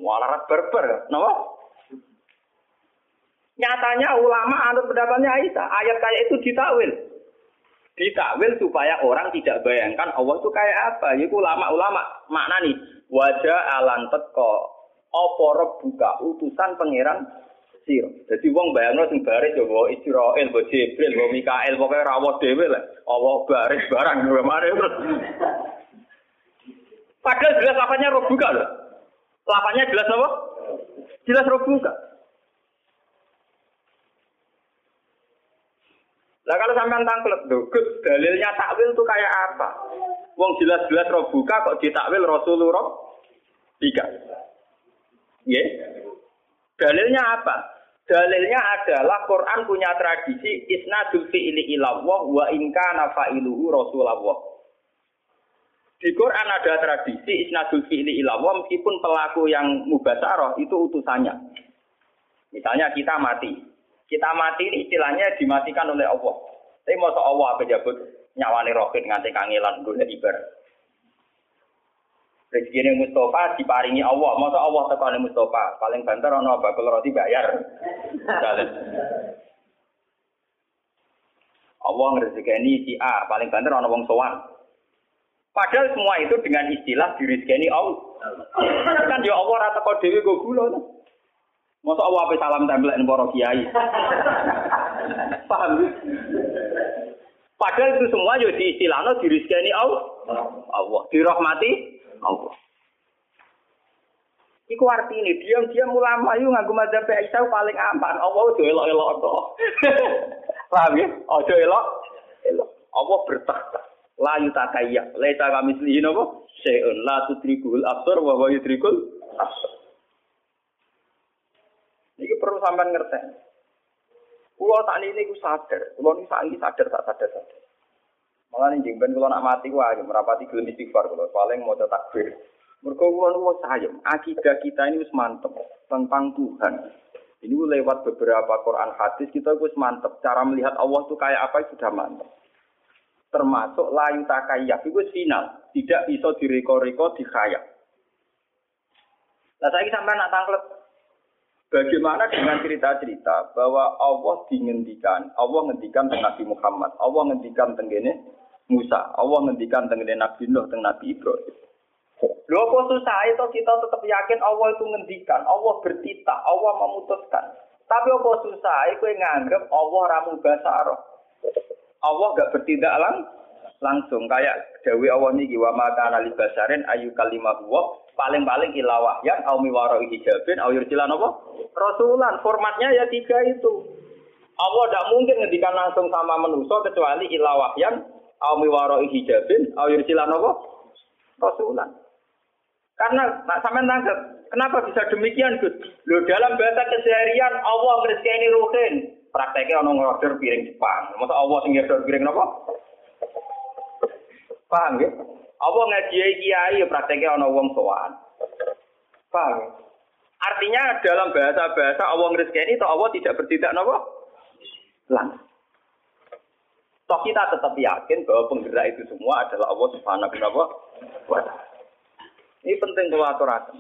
Speaker 1: malah berber napa Nyatanya ulama anut pendapatnya Aisyah, ayat kayak itu ditakwil. Ditakwil supaya orang tidak bayangkan Allah itu kayak apa. Yaitu ulama-ulama makna nih wajah alan teko opo buka utusan pangeran siro. Jadi wong bayangno sing baris yo bawa Israel, bawa Jibril, bawa Mikael, pokoknya rawat dhewe lah. Allah baris barang gimana terus. Padahal jelas lapanya roh buka loh. Lapanya jelas apa? Jelas roh buka. Lah kalau sampean tangklet, Gus, dalilnya takwil itu kayak apa? Wong jelas-jelas roh buka kok ditakwil Rasulullah tiga. Ya. Dalilnya apa? Dalilnya adalah Quran punya tradisi isnadul fi'li ilallah wa in kana fa'iluhu Rasulullah. Di Quran ada tradisi isnadul fi'li ilallah meskipun pelaku yang mubasarah itu utusannya. Misalnya kita mati. Kita mati ini istilahnya dimatikan oleh Allah. Tapi mau Allah pejabat nyawani roket nganti kangelan golek ibar. Rezeki Mustafa diparingi Allah. Masa Allah tekane Mustafa, paling banter ana bakul roti bayar. Allah ngrezekeni si A, paling banter ana wong sowan. Padahal semua itu dengan istilah dirizkeni Allah. Kan ya Allah rata kau dewi gue gula. Masa Allah apa salam tempel para kiai. Paham? Padahal itu semua yo di istilahnya dirizkeni Allah. Allah dirahmati Allah. Iku artinya diam-diam ulama yuk nganggo madzhab Aisyah paling aman. Allah ojo elok-elok to. Paham ya? Ojo elok. Elok. Allah bertakhta. La yutakayya. Laisa kami selihin apa? Syai'un la tudrikul absar wa wa yudrikul absar. Ini perlu sampean ngerti. Kulo tak ini ku sadar, kulo ini sangi sadar tak sadar sadar. Malah nih jengben kulo nak mati wah, merapati gelem istighfar kulo, paling mau takbir. Mereka kulo nu sayang, akidah kita ini wis mantep tentang Tuhan. Ini lewat beberapa Quran hadis kita wis mantep. Cara melihat Allah itu kayak apa sudah mantep. Termasuk layu takayak itu final, tidak bisa direko-reko di khayak. Nah saya sampai nak tangklet Bagaimana dengan cerita-cerita bahwa Allah dingendikan, Allah ngendikan tentang Nabi Muhammad, Allah ngendikan tentang Musa, Allah ngendikan tentang Nabi Nuh, tentang Nabi Ibrahim. Lho kok susah itu kita tetap yakin Allah itu ngendikan, Allah bertitah, Allah memutuskan. Tapi apa susah itu nganggep Allah ramu basaro. Allah gak bertindak lang langsung kayak Dewi Allah niki wa maka nali basarin ayu kalimah paling-paling ilawah yang au miwaro hijabin au yurjilan apa? Rasulan. Formatnya ya tiga itu. Allah tidak mungkin ngendikan langsung sama manusia kecuali ilawah yang au miwaro hijabin au yurjilan apa? Rasulan. Karena tak sampai tangkap. Kenapa bisa demikian, Gus? Lo dalam bahasa keseharian Allah ini ruhin. Prakteknya orang ngorder piring Jepang. Masa Allah sing ngorder piring apa? Paham ya? Apa ngaji kiai ya prakteknya ana wong sowan. Paham? Artinya dalam bahasa-bahasa Allah ngrizkeni itu Allah tidak bertindak napa? Langsung. Toh kita tetap yakin bahwa penggerak itu semua adalah Allah Subhanahu wa taala. Ini penting kalau aturaken.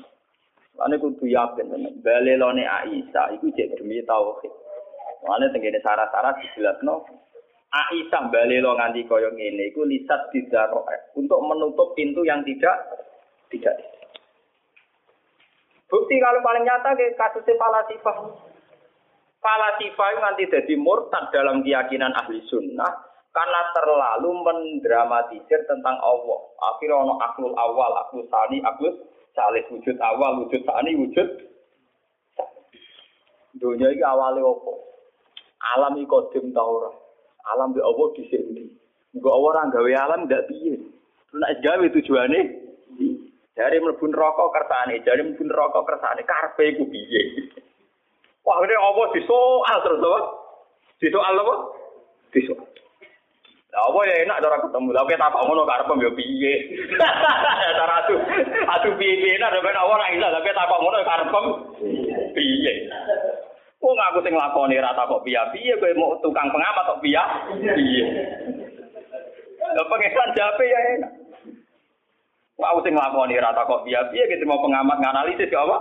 Speaker 1: Lan kudu yakin tenan. Balelone Aisyah iku cek demi tauhid. Mane tengene syarat-syarat dijelasno Aisyah balelo nganti kaya ngene iku lisat tidak untuk menutup pintu yang tidak tidak. Bukti kalau paling nyata ke kasusnya Falasifah. Falasifah itu nanti jadi murtad dalam keyakinan ahli sunnah karena terlalu mendramatisir tentang Allah. Akhirnya ono aklul awal, aklul sani, aklul salih wujud awal, wujud sani, wujud Dunia ini awalnya apa? Alam ikodim taurat. Alam be Allah di sini. Enggak orang gawe alam ndak piye. Nek gawe tujuane dari mlebu neraka kersane, dari mlebu neraka kersane karepe iku piye. Wah, ini Allah disoal terus apa? Disoal apa? Disoal. Lah apa ya enak cara ketemu. Lah kita tak ngono karep yo piye. Cara atu atu piye-piye nek ora iso, tapi tak ngono karep piye. Wong aku sing lakoni ra kok piye-piye kowe mau tukang pengamat kok piye? Piye. Lah pengesan jape ya enak. Wong aku sing lakoni ra kok piye-piye gitu mau pengamat nganalisis ya apa?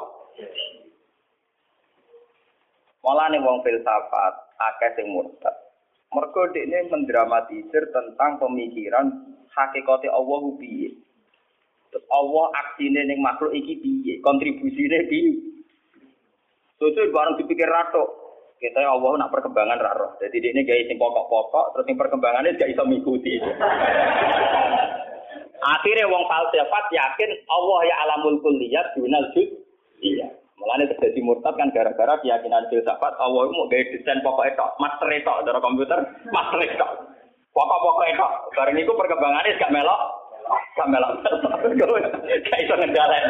Speaker 1: Malah nih wong filsafat akeh sing murtad. Mergo dekne mendramatisir tentang pemikiran hakikate Allah piye. Terus Allah aksine ning makhluk iki piye? Kontribusine piye? Susu bareng dipikir ratok. Kita Allah nak perkembangan raro. Jadi ini gaya sing pokok-pokok, terus yang perkembangannya gak bisa mengikuti. Akhirnya wong falsafat yakin Allah ya alamul kulliyat dunal juz. Iya. Mulane terjadi murtad kan gara-gara keyakinan filsafat Allah mau gaya desain pokok itu, master itu dari komputer, master itu. Pokok-pokok itu. Bareng itu perkembangannya gak melok. Gak melok. Gak iso ngendalain.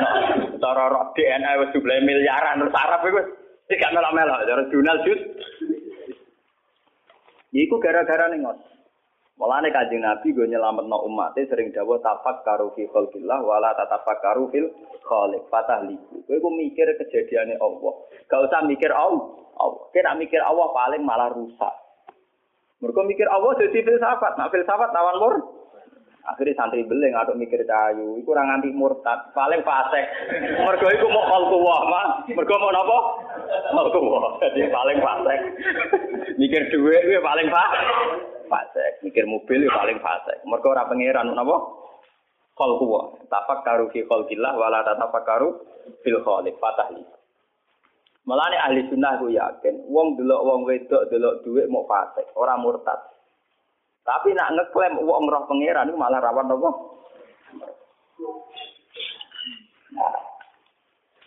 Speaker 1: Cara DNA wis jumlah miliaran terus Arab itu. Gak melok-melok. Cara jurnal jus. Iku gara-gara nih ngot. Mulane kanjeng Nabi gue nyelamet no umatnya sering dawuh karu fi khalqillah wala tatafak karu fil fatah liku. Kowe ku mikir kejadiannya Allah. Gak usah mikir Allah. Allah. Kira mikir Allah paling malah rusak. Mereka mikir Allah jadi filsafat. Nah filsafat lawan mur. Akhirnya santri beling atau mikir cayu, itu orang nganti murtad, paling fasek. Mergo iku mau khalqullah, mah. Mergo mau napa? Khalqullah. Jadi paling fasek. mikir duit kuwi paling fasek. Fasek, mikir mobil kuwi paling fasek. Mergo ora pangeran napa? Khalqullah. Tafakkaru fi khalqillah wala tatafakkaru fil khaliq. Fatah li. Malane ahli sunnah ku yakin, wong delok wong wedok delok duit mau fasek, ora murtad. Tapi nak ngeklaim wong roh pangeran itu malah rawan apa?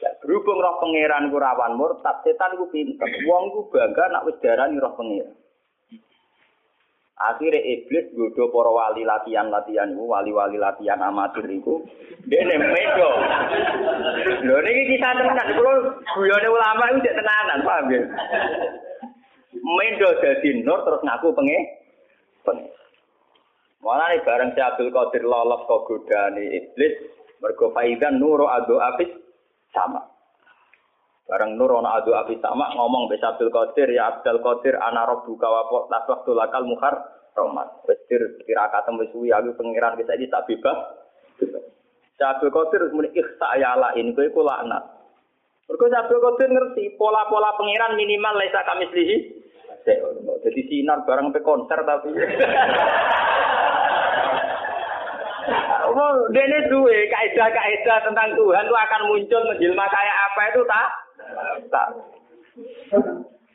Speaker 1: Nah, berhubung roh pangeran ku rawan murtad, setan ku pinter. Wong ku bangga nak wis darani roh pangeran. Akhirnya iblis godo para wali latihan-latihan itu, wali-wali latihan amatir itu. Dia medo. Lho ini kisah tenan. Kalau guyone ulama tidak tenanan, paham ya? Medo jadi nur terus ngaku pengen. Pengen. Malah nih bareng si Abdul Qadir lolos ke godani iblis. Mergo faidan nuro adu abis sama. Bareng nur ana adu abis sama ngomong be Abdul Qadir ya Abdul Qadir ana wa tas waktu lakal mukhar romat. Wis kira kata wis suwi aku pangeran wis iki tak bebas. Abdul Qadir muni ikhsa ya la ini kowe ku laknat. Mergo Abdul Qadir ngerti pola-pola pangeran minimal laisa kami selihi. Jadi sinar bareng pe konser tapi. Oh, dene duwe kaidah-kaidah tentang Tuhan itu akan muncul menjelma kayak apa itu tak? Tak.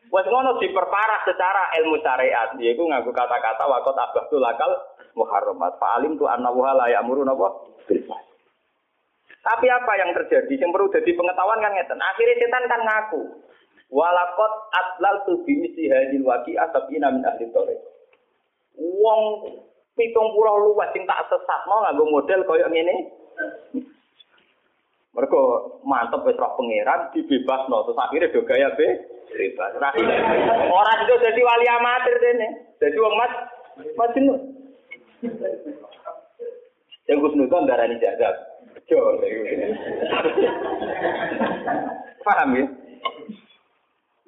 Speaker 1: Wes ngono diperparah secara ilmu syariat, yaiku nganggo kata-kata wakot abah lakal muharramat. Fa'alim tu anna wa la ya'muru napa? Tapi apa yang terjadi? Yang perlu jadi pengetahuan kan ngeten. Akhirnya setan kan ngaku. Walakot atlal tu bimisi hadil waki asabina min ahli tore. Wong pitung puluh luwes sing tak sesat mau nganggo model koyo ngene. Mergo mantep wis roh pangeran dibebasno terus akhirnya do gaya be bebas. Ora itu dadi wali amatir dene. Dadi wong mas majnun. Yang Gus Nudon darani jadab. Bejo. Paham ya?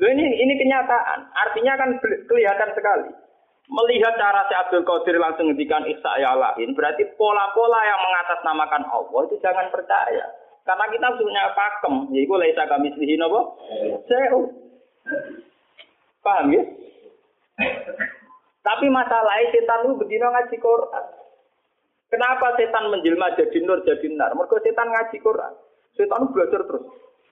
Speaker 1: Loh ini ini kenyataan. Artinya kan kelihatan sekali. Melihat cara si Abdul Qadir langsung ngendikan ihsa ya lain, berarti pola-pola yang mengatasnamakan Allah itu jangan percaya. Karena kita punya pakem, yaitu laisa kami selihin apa? Seu. Paham ya? Tapi masalahnya setan itu begini ngaji Quran. Kenapa setan menjelma jadi nur jadi nar? Mereka setan ngaji Quran. Setan belajar terus.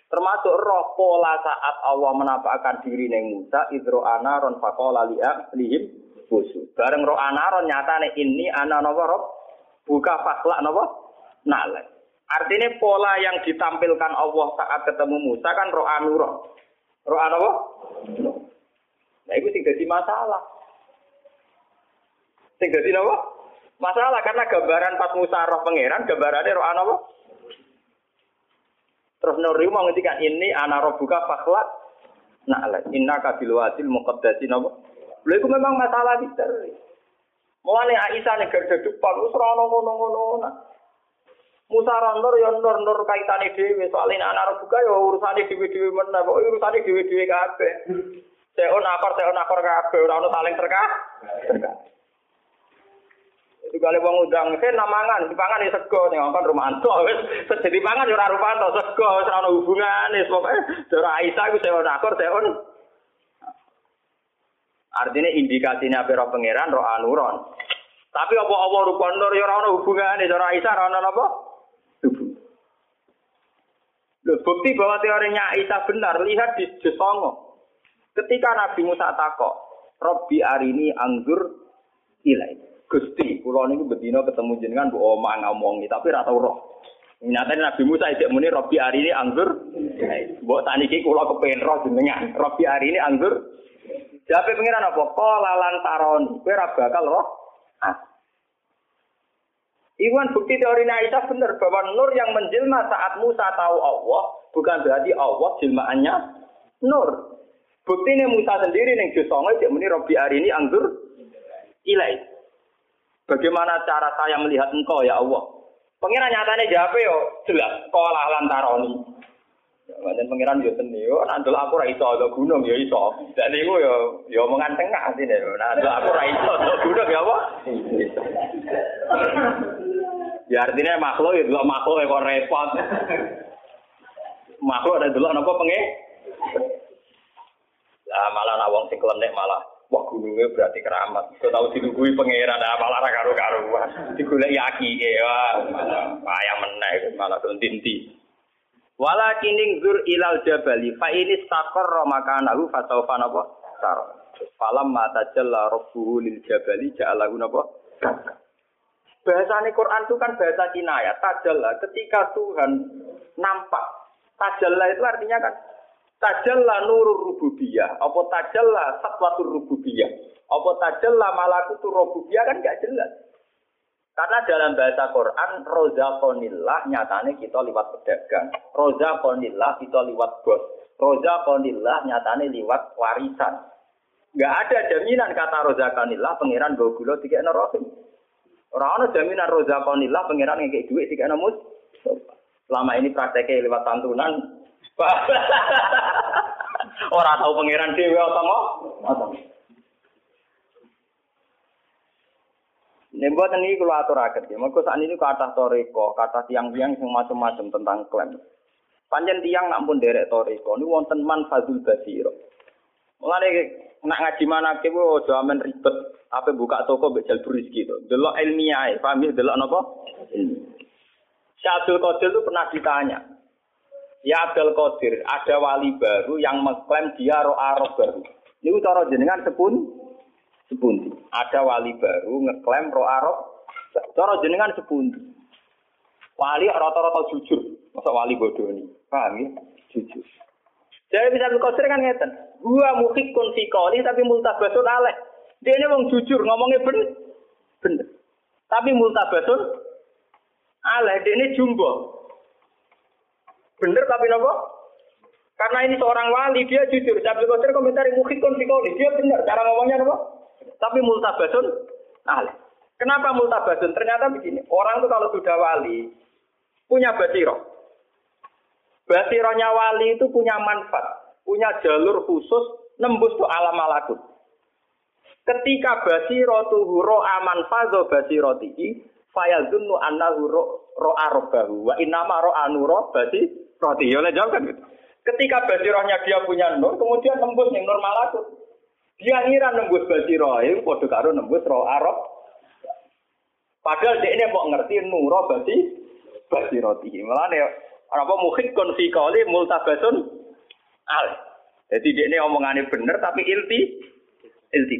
Speaker 1: Termasuk roh pola saat Allah menampakkan diri neng Musa, idro anaron fakola liam lihim busu. Bareng roh anaron nih ini ana nopo roh buka fakla nopo nalek. Artinya pola yang ditampilkan Allah saat ketemu Musa kan roh anuro. Roh anopo? Nah itu tidak di masalah. Tidak di nopo? Masalah karena gambaran pas Musa roh pangeran gambarannya roh anopo? Terus Nuri mau ngendikan ini ana buka fakla na'la inna kabil muqaddasi napa. Lha iku memang masalah misteri. Mulane Aisyah nek gede depan wis ora ngono-ngono. Musa randor ya nur-nur kaitane dhewe soalnya ana buka ya urusane dhewe-dhewe meneh, kok urusane dhewe-dhewe kabeh. Seon akor, seon akor kabeh ora ono saling terkah. Kali wong undang, saya namangan, dipangan ya sego, nih kan Romanto, wes jadi pangan ya ora Romanto, sego, ora hubungan, wes pokoknya, cara Aisyah itu saya nakor, saya Artinya indikasinya apa roh pangeran roh anuron. Tapi apa Allah rupa nur ya ora ono hubungane cara Aisyah ora ono apa? Loh, bukti bahwa teorinya Aisyah benar, lihat di Jesongo. Ketika Nabi Musa takok, Robbi arini anggur ilai. Gusti, kula niku bedino ketemu jenengan mbok omah ngomongi, tapi ora tau roh. Nyatanya Nabi Musa ijek muni Robbi arini anggur. Mbok saniki kula kepen roh jenengan. Robbi arini anggur. Jape pengiran apa? Qala lan taron. Kowe bakal roh. Ah. Iwan bukti teori Aisyah benar bahwa nur yang menjelma saat Musa tahu Allah bukan berarti Allah jelmaannya nur. Bukti ini Musa sendiri yang jusongo cek muni Robi hari ini anggur ilai. Bagaimana cara saya melihat engkau ya Allah? Pengiran nyatanya jawab yo jelas sekolah lantaroni. Dan pengiran yo seni yo nandul aku ra iso ada gunung yo iso. Dan iku yo yo omongan tengah sini. Nandul aku ra iso ada gunung ya apa? Ya artinya makhluk ya delok makhluk ya kok repot. makhluk ada delok napa penge? Lah malah nak wong sing klenek malah wah gunungnya berarti keramat. Kau tahu dilugui pangeran nah, malah ra karo-karuan. Digolek yaki ya malah payah meneh malah dinti. Walakin zur ilal jabali fa ini staqarra makanahu fasawfa napa? Tar. Falam mata jalla rabbuhu lil jabali ja'alahu napa? Bahasanya Quran itu kan bahasa kinayah. Tajalla ketika Tuhan nampak. Tajalla itu artinya kan tajalla nurur rububiyah. Apa tajalla satwatur rububiyah. Apa tajalla malakutur rububiyah kan gak jelas. Karena dalam bahasa Quran, rozakonillah nyatanya kita lewat pedagang. Rozakonillah kita lewat bos. Rozakonillah nyatanya lewat warisan. Gak ada jaminan kata rozakonillah pengiran bawa gula tiga rohim. Orang ana jaminan rozakonillah pangeran ngekek duit tiga mus. Selama ini prakteknya lewat santunan. Orang tahu pangeran dewi atau mau? Ini buat ini kalau aturakan ya. Mereka saat ini kata toriko, kata tiang-tiang yang macam-macam tentang klaim. Panjang tiang nak pun derek toriko. Ini wonten man fazul basiro. Mulai nak ngaji mana ke wo jaman ribet. Apa buka toko bejal rezeki itu. Delok ilmiah, paham ya? Delok apa? Syekh Abdul Qadir itu pernah ditanya. Ya Abdul Qadir, ada wali baru yang mengklaim dia roh roh baru. Ini cara jenengan sepun sepundi. Ada wali baru ngeklaim roh arab, cara jenengan sepundi. Wali rata-rata jujur, masa wali bodoh ini, paham ya? Jujur. Jadi bisa berkosir kan ngeten. Gua mukhik kun fikoli tapi multabasun aleh. Dia ini wong jujur, ngomongnya bener. Bener. Tapi multabasun aleh, dia ini jumbo. Bener tapi nopo? Karena ini seorang wali, dia jujur. Saya berkosir komentar mukhik kun fikoli. Dia bener, cara ngomongnya nopo? Tapi multabasun ahli. Kenapa multabasun? Ternyata begini, orang itu kalau sudah wali, punya basiro. Basironya wali itu punya manfaat, punya jalur khusus nembus tuh alam malakut. Ketika basiro tuh huro aman fazo basiro tinggi, fayazunnu annahu ro, ro arobahu wa inama ro anuro basi roti. Ya jawab kan gitu. Ketika basirohnya dia punya nur, kemudian nembus yang nur malakut. Dia ngira nembus basiro, itu kode karo nembus roh Arab. Padahal dia ini mau ngerti nuro basi basiroti. Malah nih apa mungkin konfikoli multabasun al. Jadi dia ini omongannya bener tapi ilti ilti.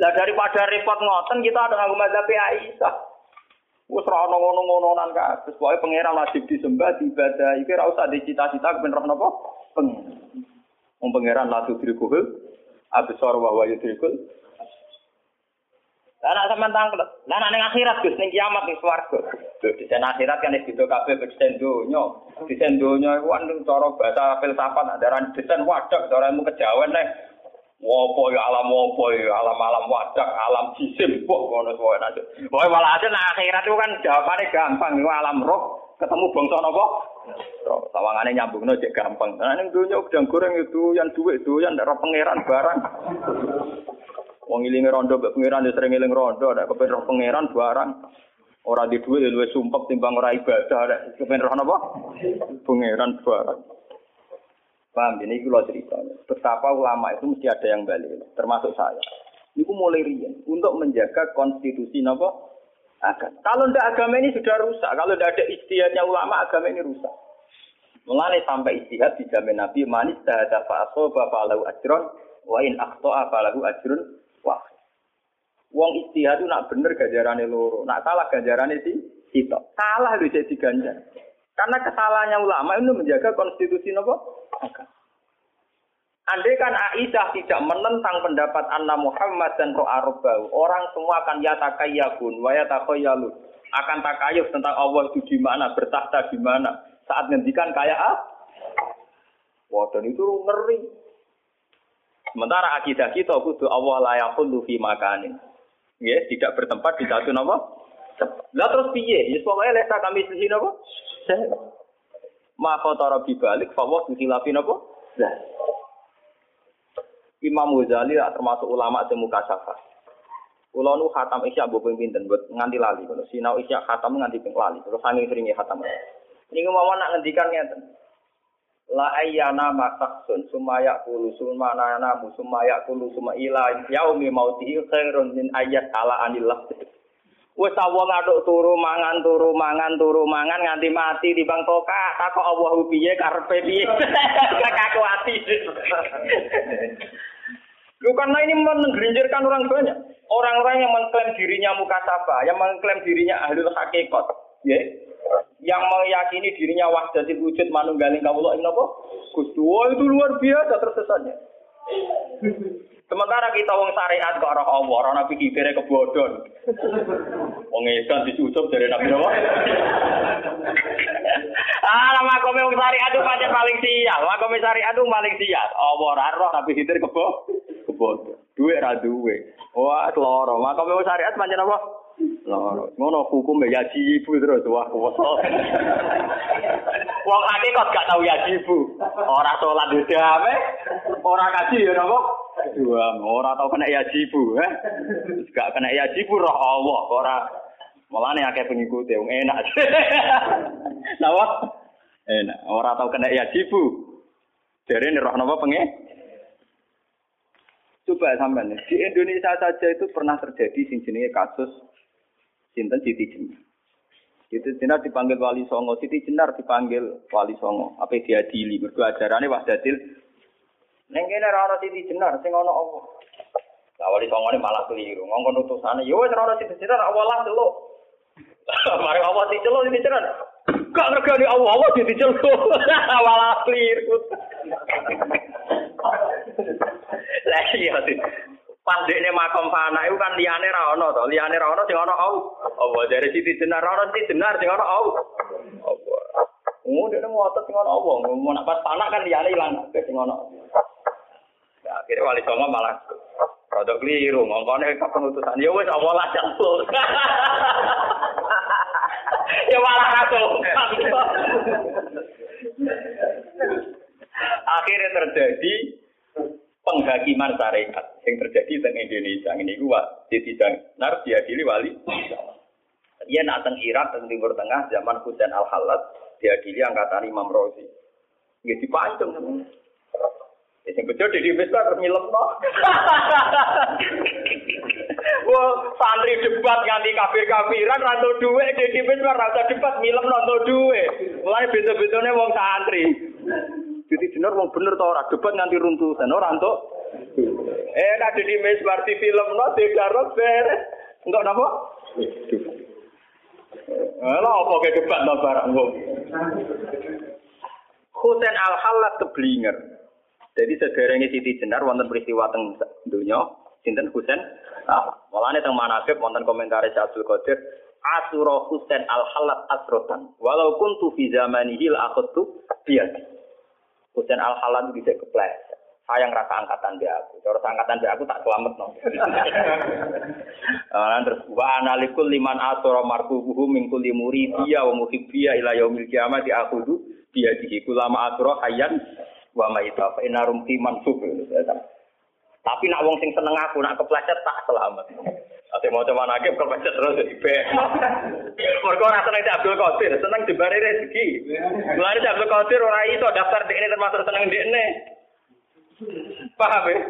Speaker 1: Lah daripada repot ngoten kita ada nganggo mazhab Aisyah. Wes ora ono ngono-ngononan kabeh. Pokoke pangeran wajib disembah, diibadah. Iki ora usah dicita-cita ben roh napa? Pengen. Wong pangeran la tudrikul absar wa huwa yudrikul. Lah nek sampean tangkel, lah nek ning akhirat Gus ning kiamat ning swarga. Di sana akhirat kan wis dido kabeh desain donya. Desain donya iku cara bahasa filsafat daran desain wadah caremu kejawen nek Wopo ya alam wopo ya alam-alam wadak, alam jisim, kok ngono wae nanti. Wae malah ada nah akhirat itu kan jawabannya gampang, itu alam roh ketemu bangsa napa? Roh. Sawangane nyambungno cek gampang. Nah ning dunya udang goreng itu yang duit itu yang roh pangeran barang. Wong ilinge rondo mbek pangeran ya sering iling rondo, nek kepen roh pangeran barang. Ora di duit luwih sumpek timbang ora ibadah, nek kepen roh napa? Pangeran barang. Paham? Ini kalau cerita. Betapa ulama itu mesti ada yang balik, termasuk saya. Itu mulai rian untuk menjaga konstitusi nopo agama. Kalau tidak agama ini sudah rusak. Kalau tidak ada istihadnya ulama, agama ini rusak. Mulai sampai istihad dijamin Nabi manis dahada fa'asoba fa'alahu ajron wa in akhto'a fa'alahu ajron wah. Wong istihad itu nak bener ganjarannya loro, nak salah ganjarannya sih itu. Salah lu jadi ganjar. Karena kesalahannya ulama itu menjaga konstitusi nopo Andai kan Aisyah tidak menentang pendapat Anna Muhammad dan Roh Arbau, orang semua akan yatakayabun, wa yatakayalun. Akan takayuf tentang Allah itu di mana, bertahta di mana. Saat ngendikan kayak ah, wah dan itu ngeri. Sementara akidah kita kudu Allah layakul fi makanin. Ya, tidak bertempat di satu nama. Lah terus piye? Ya pokoknya lesa kami sisi napa? Maka tara bibalik fawah khilafi napa? Nah. Imam Ghazali termasuk ulama sing mukasafah. Kula nu khatam isya mbok ping pinten buat nganti lali kalau sinau isya khatam nganti ping lali. Terus saking seringe khatam. Niku mau nak ngendikan ngeten. La ayyana masaksun sumaya kulu sumana namu sumaya kulu suma ila yaumi mautihi khairun min ayat ala anillah. Wes wong ngaduk turu mangan turu mangan turu mangan nganti mati di bang toka takok Allah piye karepe piye kaku ati. Lu karena ini menggerinjirkan orang banyak. Orang-orang yang mengklaim dirinya mukasabah, yang mengklaim dirinya ahlul hakikat, ya. Yang meyakini dirinya wahdatil wujud manunggaling kawula ini apa? Gusti, itu luar biasa tersesatnya. Sementara kita wong syariat kok ora Allah, ora nabi kibere kebodhon. Wong edan dicucup dari nabi apa? ah, lama kome wong syariat itu paling sial. Makome syariat itu paling sial. Allah ora roh nabi kibere kebo kebodhon. Duwe ra duwe. Wah, loro. Makome wong syariat pancen apa? Loro. Ngono hukum ya ibu terus wah kuwoso. Wong kok gak tau ya ibu. Ora salat dhewe, ora kaji ya napa? Dua, ora tau kena yajibu, eh? Gak kena yajibu roh Allah, ora Mulane akeh pengikut wong enak. Napa? Enak, ora tau kena yajibu. Dari roh napa pengen? Coba sampean di Indonesia saja itu pernah terjadi sing jenenge kasus sinten Siti Jenar. Itu Jenar dipanggil Wali Songo, Siti Jenar dipanggil Wali Songo. Apa diadili? Mergo ajarane Wahdatil Neng kene ora ana sing jenar sing ana apa. Lah wali songone malah keliru. Ngongkon utusane yo wis ora sing jenar awalah delok. Mari Allah diceluk sing jenar. Gak ngergani Allah, Allah diceluk. Malah keliru. Lah iya sih. Pandekne makom fana iku kan liyane ra ono to, liyane ra ono sing ana Allah. Allah dari sisi jenar ora sing jenar sing ana Allah. Allah. Oh, dia ngotot sing ana Allah. Mau nak pas tanah kan liyane ilang sing ana. Ya, akhirnya wali songo malah produk keliru, ngongkone keputusan. Ya wes Allah lah campur. ya malah aku. akhirnya terjadi penghakiman syariat yang terjadi di Indonesia ini gua jadi nar diadili wali dia nak teng Irak teng Timur Tengah zaman Husain Al Halat diadili angkatan Imam Rozi nggih dipancung Ya sing bejo di Misbah terus nyilemno. Wah, santri debat nganti kafir-kafiran ra entuk dhuwit di Misbah ra usah debat nyilemno entuk dhuwit. Mulai beda-bedane wong santri. Jadi bener wong bener to ora debat nganti runtuhan ora entuk. Eh nek di Misbah di filmno digarok beres. Enggak napa? Lah apa ke debat to barang wong. Husain Al-Halat keblinger. Jadi sederenge Siti Jenar wonten peristiwa teng dunya sinten Husain. Nah, malane teng manakib wonten komentar Abdul Qadir Asura Husain al-Halat asrotan. Walau kuntu fi zamanihi al-akhtu biyadi. Husain al-Halat bisa kepleset. Sayang rasa angkatan dia aku. Cara angkatan dia aku tak selamat no. terus wa analikul liman asura marfubuhu min kulli muridiya wa muhibbiya ila yaumil qiyamati akhudhu biyadihi kulama asura hayyan wa ma ita fa inarum fi mansub tapi nak wong sing seneng aku nak kepleset tak selamat Ate mau coba nakib kepecet terus jadi B. Mereka orang seneng si Abdul Qadir, seneng dibari rezeki. Mulai si Abdul Qadir orang itu daftar di ini termasuk seneng di ini. Paham ya?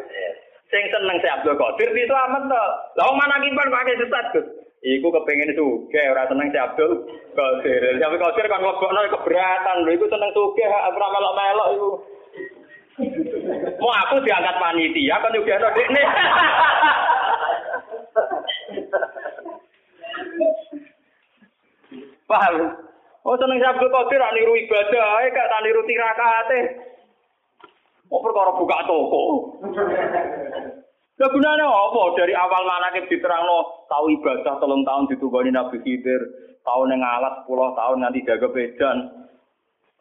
Speaker 1: Sing seneng si Abdul Qadir itu amat toh. Lah mana kimpan pakai sesat Gus. Iku kepengen suge, orang seneng si Abdul Qadir. Si Abdul Qadir kan ngobokno keberatan, lho iku seneng suge, ora melok-melok iku. Mau aku diangkat panitia kan juga ada ini. Paham? Oh seneng Abdul Qadir rak niru ibadah ae gak tak niru tirakate. Oh perkara buka toko. Lah gunane apa? Dari awal manakib diterangno tau ibadah telung tahun ditugani Nabi Khidir, tahun yang alat 10 tahun nanti jaga bedan.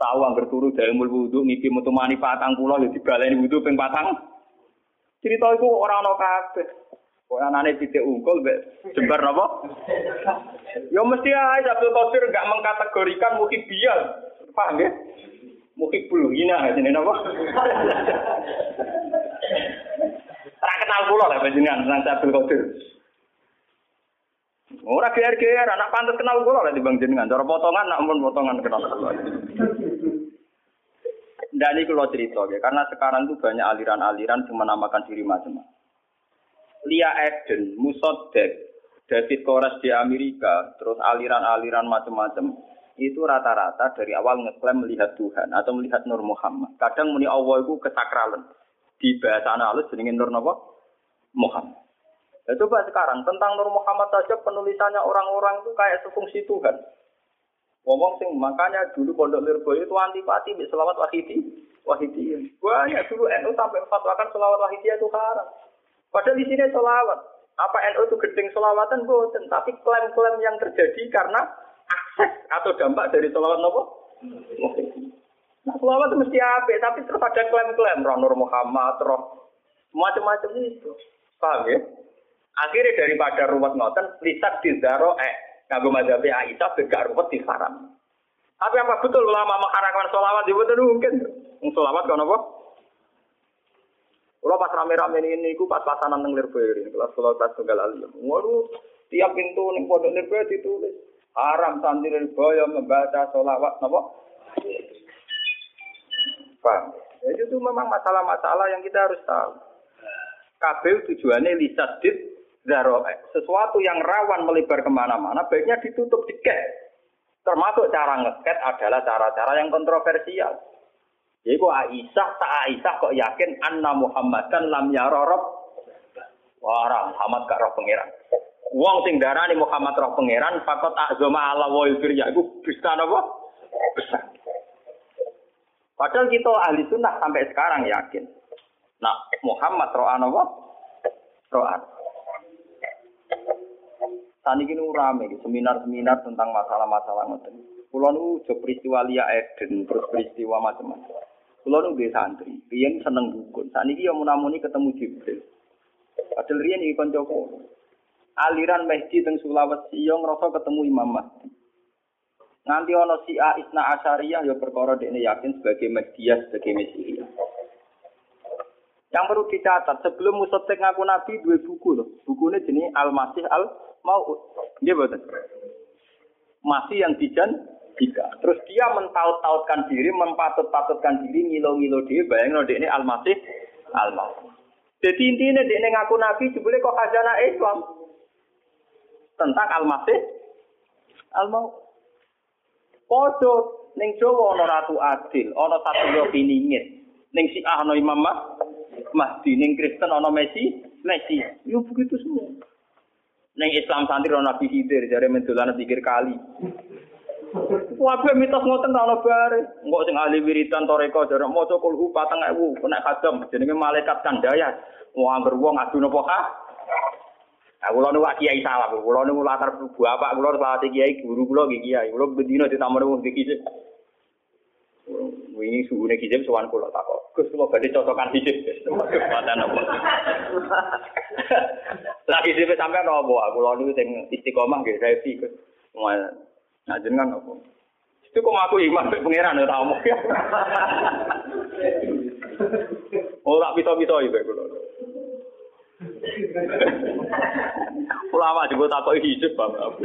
Speaker 1: Tahu angger turu dari mul wudu ngiki metu mani patang kula ya dibaleni wudu ping patang. Cerita iku ora ana kabeh. Kok anane titik unggul mbek jembar napa? Ya mesti ae Abdul Qadir enggak mengkategorikan muhibian. Paham nggih? Muhibul hina jenenge napa? Ora kenal kula lah panjenengan nang Abdul Qadir. Ora GR-GR, anak pantas kenal kula lah dibang jenengan. Cara potongan, nak pun potongan kenal kula. Dan ini kalau cerita ya, karena sekarang itu banyak aliran-aliran yang menamakan diri macam-macam. Lia Eden, Musodek, David Kores di Amerika, terus aliran-aliran macam-macam, itu rata-rata dari awal ngeklaim melihat Tuhan atau melihat Nur Muhammad. Kadang muni Allah itu kesakralan. Di bahasa halus jenenge Nur Napa? Muhammad. Ya coba sekarang tentang Nur Muhammad saja penulisannya orang-orang itu kayak sefungsi Tuhan. Ngomong sing makanya dulu Pondok Lirboyo itu antipati selawat wahidi. Wahidi. Banyak dulu NU sampai fatwakan selawat wahidi itu haram. Padahal di sini selawat. Apa NU itu gedeng selawatan boten, tapi klaim-klaim yang terjadi karena akses atau dampak dari selawat nopo. Nah, selawat itu mesti apa? Tapi terus ada klaim-klaim roh Nur Muhammad, roh macam-macam itu. Paham ya? Akhirnya daripada ruwet ngoten, lisak di zaro eh Nganggo mazhab Aisyah gak ruwet haram. Tapi apa betul ulama mengharamkan sholawat di betul mungkin. Sholawat kan apa? Kalau pas rame-rame ini, aku pas pasanan neng Lirboyo kelas sekolah kelas tunggal alim. Waduh, tiap pintu neng pondok Lirboyo ditulis haram santri Lirboyo membaca sholawat, napa? Paham? Jadi itu memang masalah-masalah yang kita harus tahu. Kabel tujuannya lisadid zaroe. Sesuatu yang rawan melebar ke mana-mana, baiknya ditutup diket. Termasuk cara ngeket adalah cara-cara yang kontroversial. Jadi kok Aisyah, tak Aisyah kok yakin anna Muhammadan lam yarorob. Wah, Muhammad gak roh pangeran. Wong sing darani Muhammad roh pangeran, fakot azama ala wa ya iku bisa napa? Besar. Padahal kita ahli sunnah sampai sekarang yakin. Nah, Muhammad roh apa? Roh Tani kini rame, seminar-seminar tentang masalah-masalah ngoten. Kulo nu jo peristiwa Lia Eden, terus peristiwa macam-macam. Kulo nu santri, riyen seneng dukun. Saat ini yang munamuni ketemu Jibril. Padahal riyen iki kanca Aliran Mehdi teng Sulawesi yo ngrasa ketemu Imam Mahdi. Nganti ana si A Isna Asyariyah ya perkara dekne yakin sebagai Mahdiyah sebagai Mesihiyah. Yang perlu dicatat, sebelum Musotek ngaku Nabi dua buku loh. Bukunya jenis Al-Masih Al mau dia betul masih yang dijan jika terus dia mentaut-tautkan diri mempatut-patutkan diri ngilo-ngilo dia bayang dia ini al-masih al-masih jadi intinya dia ngaku nabi jebule kok khazanah Islam tentang al-masih al-mau Podo ning Jawa ana ratu adil, ana satu yo piningit. Ning Syiah ana Imam Mahdi, ning Kristen ana Messi, Messi. Yo begitu semua. Neng Islam santri ana Nabi Khidir jare mendolan pikir kali. Wabe mitos ngoten ta bare. Engko sing ahli wiridan toreko jare maca kulhu 4000 kena kadam jenenge malaikat kandaya. Wong angger wong adu napa ha? Aku kula nu kiai salah, kula nu latar bapak kula salah kiai guru kula nggih kiai. Kula bendina ditamoni wong iki Wingi suhune kijim sowan kula takok. Gus kula badhe cocokan hijib. Mboten apa. Lah hijib sampean apa? Kula niku sing istiqomah nggih revi Gus. Nah jenengan apa? Itu kok aku iman mek pangeran ora omong. Oh tak pito-pito iki kula. Ulama juga takut hijab bapak.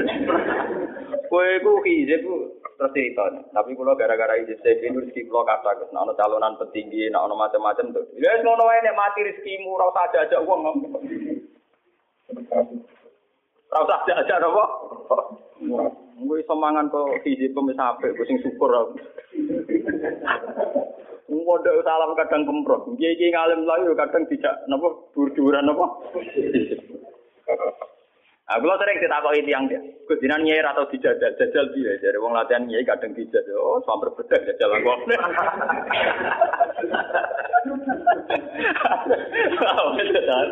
Speaker 1: Kue ku hijab terus cerita. Tapi kalau gara-gara hijab saya ini rezeki kalau kata ke nah, calonan petinggi, ono macam-macam tuh. Ya ngono wae mati rezekimu ora usah aja-aja uang. Ora usah aja-aja apa? Gue iso mangan kok hijab pemis apik, gue sing syukur aku. Ngono salam kadang kemprot. Kiai-kiai ngalim lagi kadang tidak napa dur-duran napa. Nah, kalau sering ditakoki tiang dia, Gus jinan nyai atau dijajal, jajal dia dari wong latihan nyai kadang dijajal, oh sampai bedak jajal aku.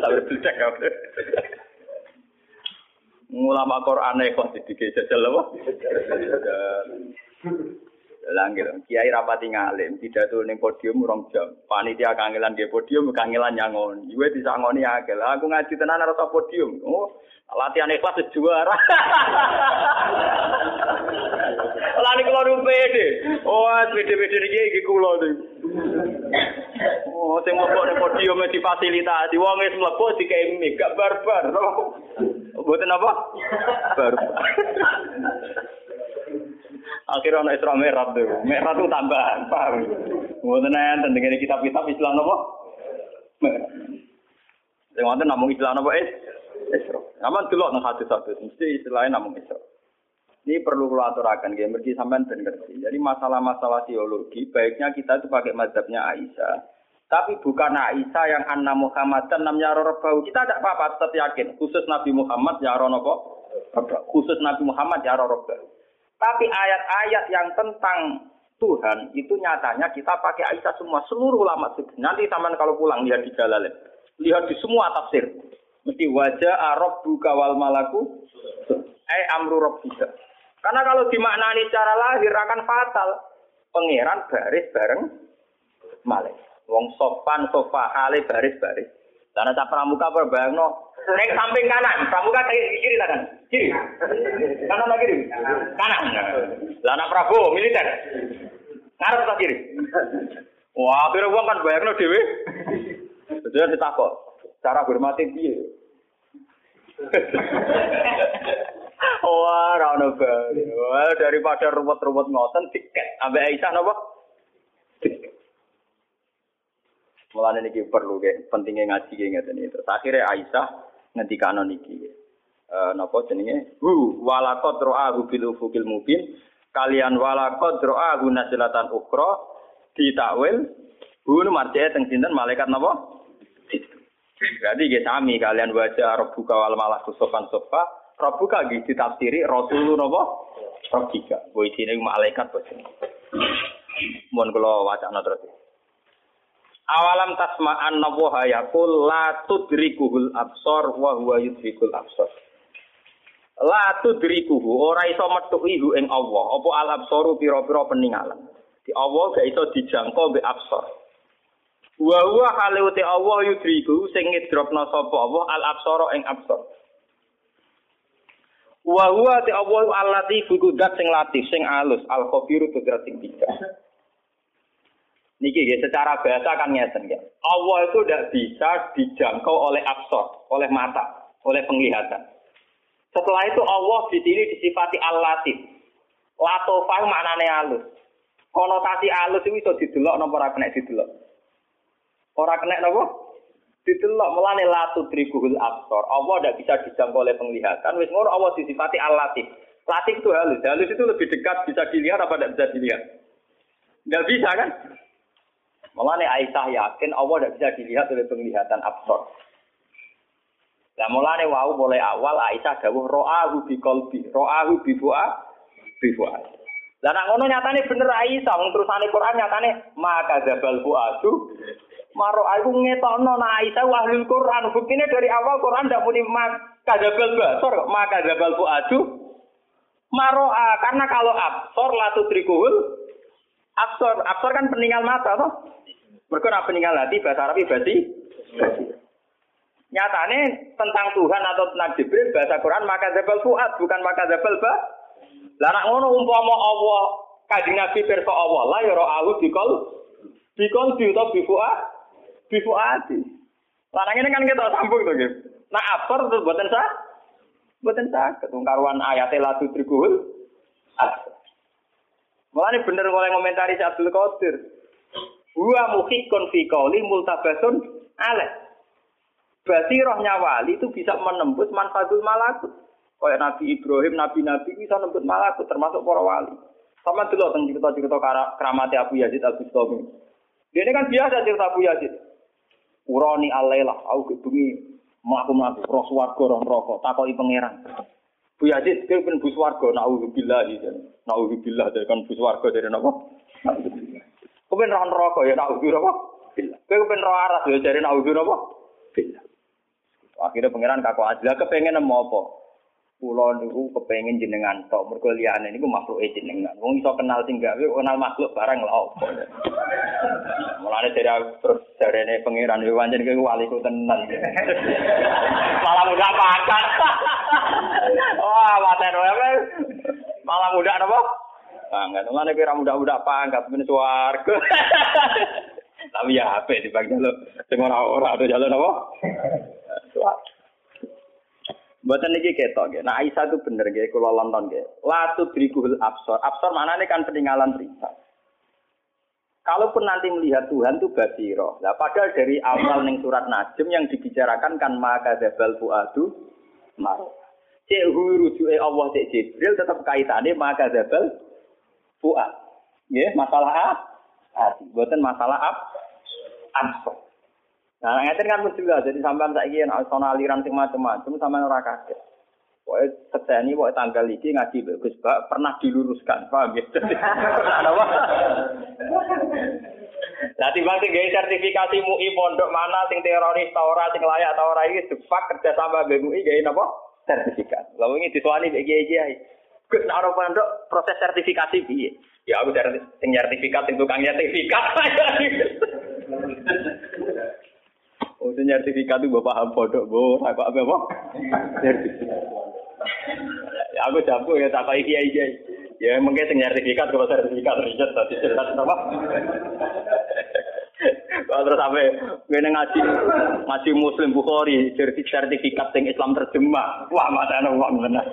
Speaker 1: Sampai bedak aku. Ulama Quran kok didike jajal apa? Langgil, kiai rapati ngalim, tidak tuh neng podium rong jam. Panitia kangelan di podium, kangelan nyangon. Iwe bisa ngoni agel. Aku ngaji tenan rasa podium. Oh, latihan ikhlas juara. Lani kula nu pede. Oh, pede-pede iki iki kula nih. Oh, sing mlebu ning podium difasilitasi. Wong wis mlebu dikei mik, gak barbar. Mboten apa? Barbar. Akhirnya anak Isra merah tuh, merah tuh tambahan, paham? Mboten enten dengan kitab-kitab Islam apa? Yang wonten namung Islam apa es? Isra. Aman delok nang hadis-hadis mesti istilahnya namung Isra. Ini perlu kalau aturakan, ya, mergi sampean ben ngerti. Jadi masalah-masalah teologi, baiknya kita itu pakai mazhabnya Aisyah. Tapi bukan Aisyah yang anna Muhammad dan namanya Bau. Kita tidak apa-apa, tetap yakin. Khusus Nabi Muhammad ya Ronopo. Khusus Nabi Muhammad ya Bau. Tapi ayat-ayat yang tentang Tuhan itu nyatanya kita pakai Aisyah semua seluruh ulama Nanti taman kalau pulang lihat di jalan, lihat di semua tafsir. Mesti wajah Arab buka wal malaku, eh amru robbika. Karena kalau dimaknani secara lahir akan fatal. Pangeran baris bareng malih. Wong sopan sofa hale baris baris. Karena tak pramuka berbayangno Nek samping kanan, pramuka kiri kiri. Kiri. Kanan lagi kiri. Kanan. Lah anak Prabowo militer. Ngarep tak kiri. Wah, akhirnya uang kan bayangno dhewe. Sudah ditakok. Cara hormati piye? Wah, ra ono Wah, daripada ruwet-ruwet ngoten tiket. Ambek Aisyah napa? Mulane niki perlu ke pentingnya ngaji ke ngeten itu. Akhirnya Aisyah ngendikano niki. Eh napa jenenge? Hu walaqad ra'ahu bil ufuqil mubin. Kalian walaqad ra'ahu nasilatan ukhra ditakwil hu marjae teng sinten malaikat napa? Berarti nggih sami kalian wajah rabbuka wal malaku sofan sofa. Rabbuka nggih ditafsiri rasulun napa? Rabbika. Kuwi isine malaikat bos. Mohon kula wacana terus. Awalam tasma'an nawaha yakul la tudrikuhul absor wa huwa yudrikul absor. La tudrikuhu ora iso metuki ing Allah apa al absoru pira-pira peninggalan. Di Allah gak iso dijangkau be absor. Wa huwa hale uti Allah yudriku sing ngidropna sapa Allah al absara ing absor. Wa huwa ti Allah allati fukudat sing latif sing alus al khabiru tudrat sing bijak. Niki ya, secara bahasa kan ngeten ya. Allah itu tidak bisa dijangkau oleh absor, oleh mata, oleh penglihatan. Setelah itu Allah di sini disifati al-latif. Latofah maknane alus. Konotasi alus itu bisa didelok napa ora kena didelok. Ora kena napa? Didelok mulane latu trikuhul absor. Allah tidak bisa dijangkau oleh penglihatan. Wis ngono Allah disifati al-latif. Latif itu halus. Halus itu lebih dekat bisa dilihat apa tidak bisa dilihat? Tidak bisa kan? Mulane Aisyah yakin Allah tidak bisa dilihat oleh penglihatan absor. Lah mulane wau mulai awal Aisyah dawuh ro'ahu bi qalbi, ro'ahu bi fu'a bi fu'a. Lah nak ngono nyatane bener Aisyah wong terusane Quran nyatane maka zabal fu'atu Maro aku ngetokno na Aisyah wahlul Quran. Buktine dari awal Quran ndak muni maka zabal basor, maka zabal fu'atu Maro'a karena kalau absor latu trikuhul absor, absor kan peninggal mata toh. Mereka nak peninggal hati bahasa Arab basi. Nyatane tentang Tuhan atau tentang Jibril bahasa Quran maka zabal fuad bukan maka zabal ba. Lah ngono umpama Allah kanjeng Nabi pirsa Allah la ya ra'ahu bikol bikol bi utawa bi fuad bi fuadi. Larang ini kan kita sambung tuh gitu. Nah absor itu buatan sah Mboten saged wong karuan ayate la tudrikul absar. Mulane bener oleh ngomentari Abdul Qadir. Wa muhikun fi qauli multabasun aleh. Berarti rohnya wali itu bisa menembus manfatul malakut. Kayak Nabi Ibrahim, Nabi-Nabi bisa menembus malakut, termasuk para wali. Sama dulu tentang cerita-cerita keramatnya Abu Yazid Al Bustami. Dia ini kan biasa cerita Abu Yazid. uroni alela au kebumi mlaku mlaku roh swarga roh neraka takoki pangeran. Bu Yazid kowe ben bu swarga? Nauzu billahi jan. Nauzu billah dari kan bu swarga dari napa? Kowe ben roh neraka ya nauzu napa billah. Kowe ben roh aras ya jare nauzu napa billah. Akhirnya pangeran kaku ajla kepengen nemu apa? Pulau niku kepengen jenengan tok mergo liyane niku makhluk e jenengan. Wong iso kenal sing gawe kenal makhluk barang lha opo. Mulane dari terus jarene pangeran yo pancen kowe wali ku tenan. Malah muda pangkat. Wah, maten wae. Malah muda napa? Pangkat. Mulane kowe muda-muda pangkat ben swarga. Tapi ya apik dibagi jalur sing ora ora ada jalur apa? Buatan niki ketok ya. Nah Aisyah itu bener ya, kalau lonton ya. Latu berikuhul absor. Absor mana ini kan peninggalan cerita. Kalaupun nanti melihat Tuhan itu basiro. Nah, padahal dari awal neng surat Najm yang dibicarakan kan maka zabal fuadu maro. Cek rujuk Allah cek Jibril tetap kaitannya maka zabal fuad. Ya, masalah apa? Buatan masalah apa? Absor. Nah, ngeten kan mesti lah. Jadi sampean saiki nek ana aliran sing macam-macam sampean ora kaget. Pokoke sekseni pokoke tanggal iki ngaji Gus Pak pernah diluruskan, paham ya? Apa? Lah timbang gawe sertifikasi MUI pondok mana sing teroris ta ora sing layak ta ora iki sepak kerja sama mbek MUI gawe napa? Sertifikat. Lah wingi disuwani mbek kiai-kiai. Gus nek pondok proses sertifikasi piye? Ya aku dari sertifikat sing tukang sertifikat. Oh, sertifikat itu bapak ham bodoh, bu, apa apa? Sertifikat. Ya aku jago ya tak kayak kiai kiai. Ya mungkin sing sertifikat kalau sertifikat riset tadi cerita apa? Kalau terus sampai ngene ngaji ngaji Muslim Bukhari sertifikat sing Islam terjemah. Wah, mata uang benar.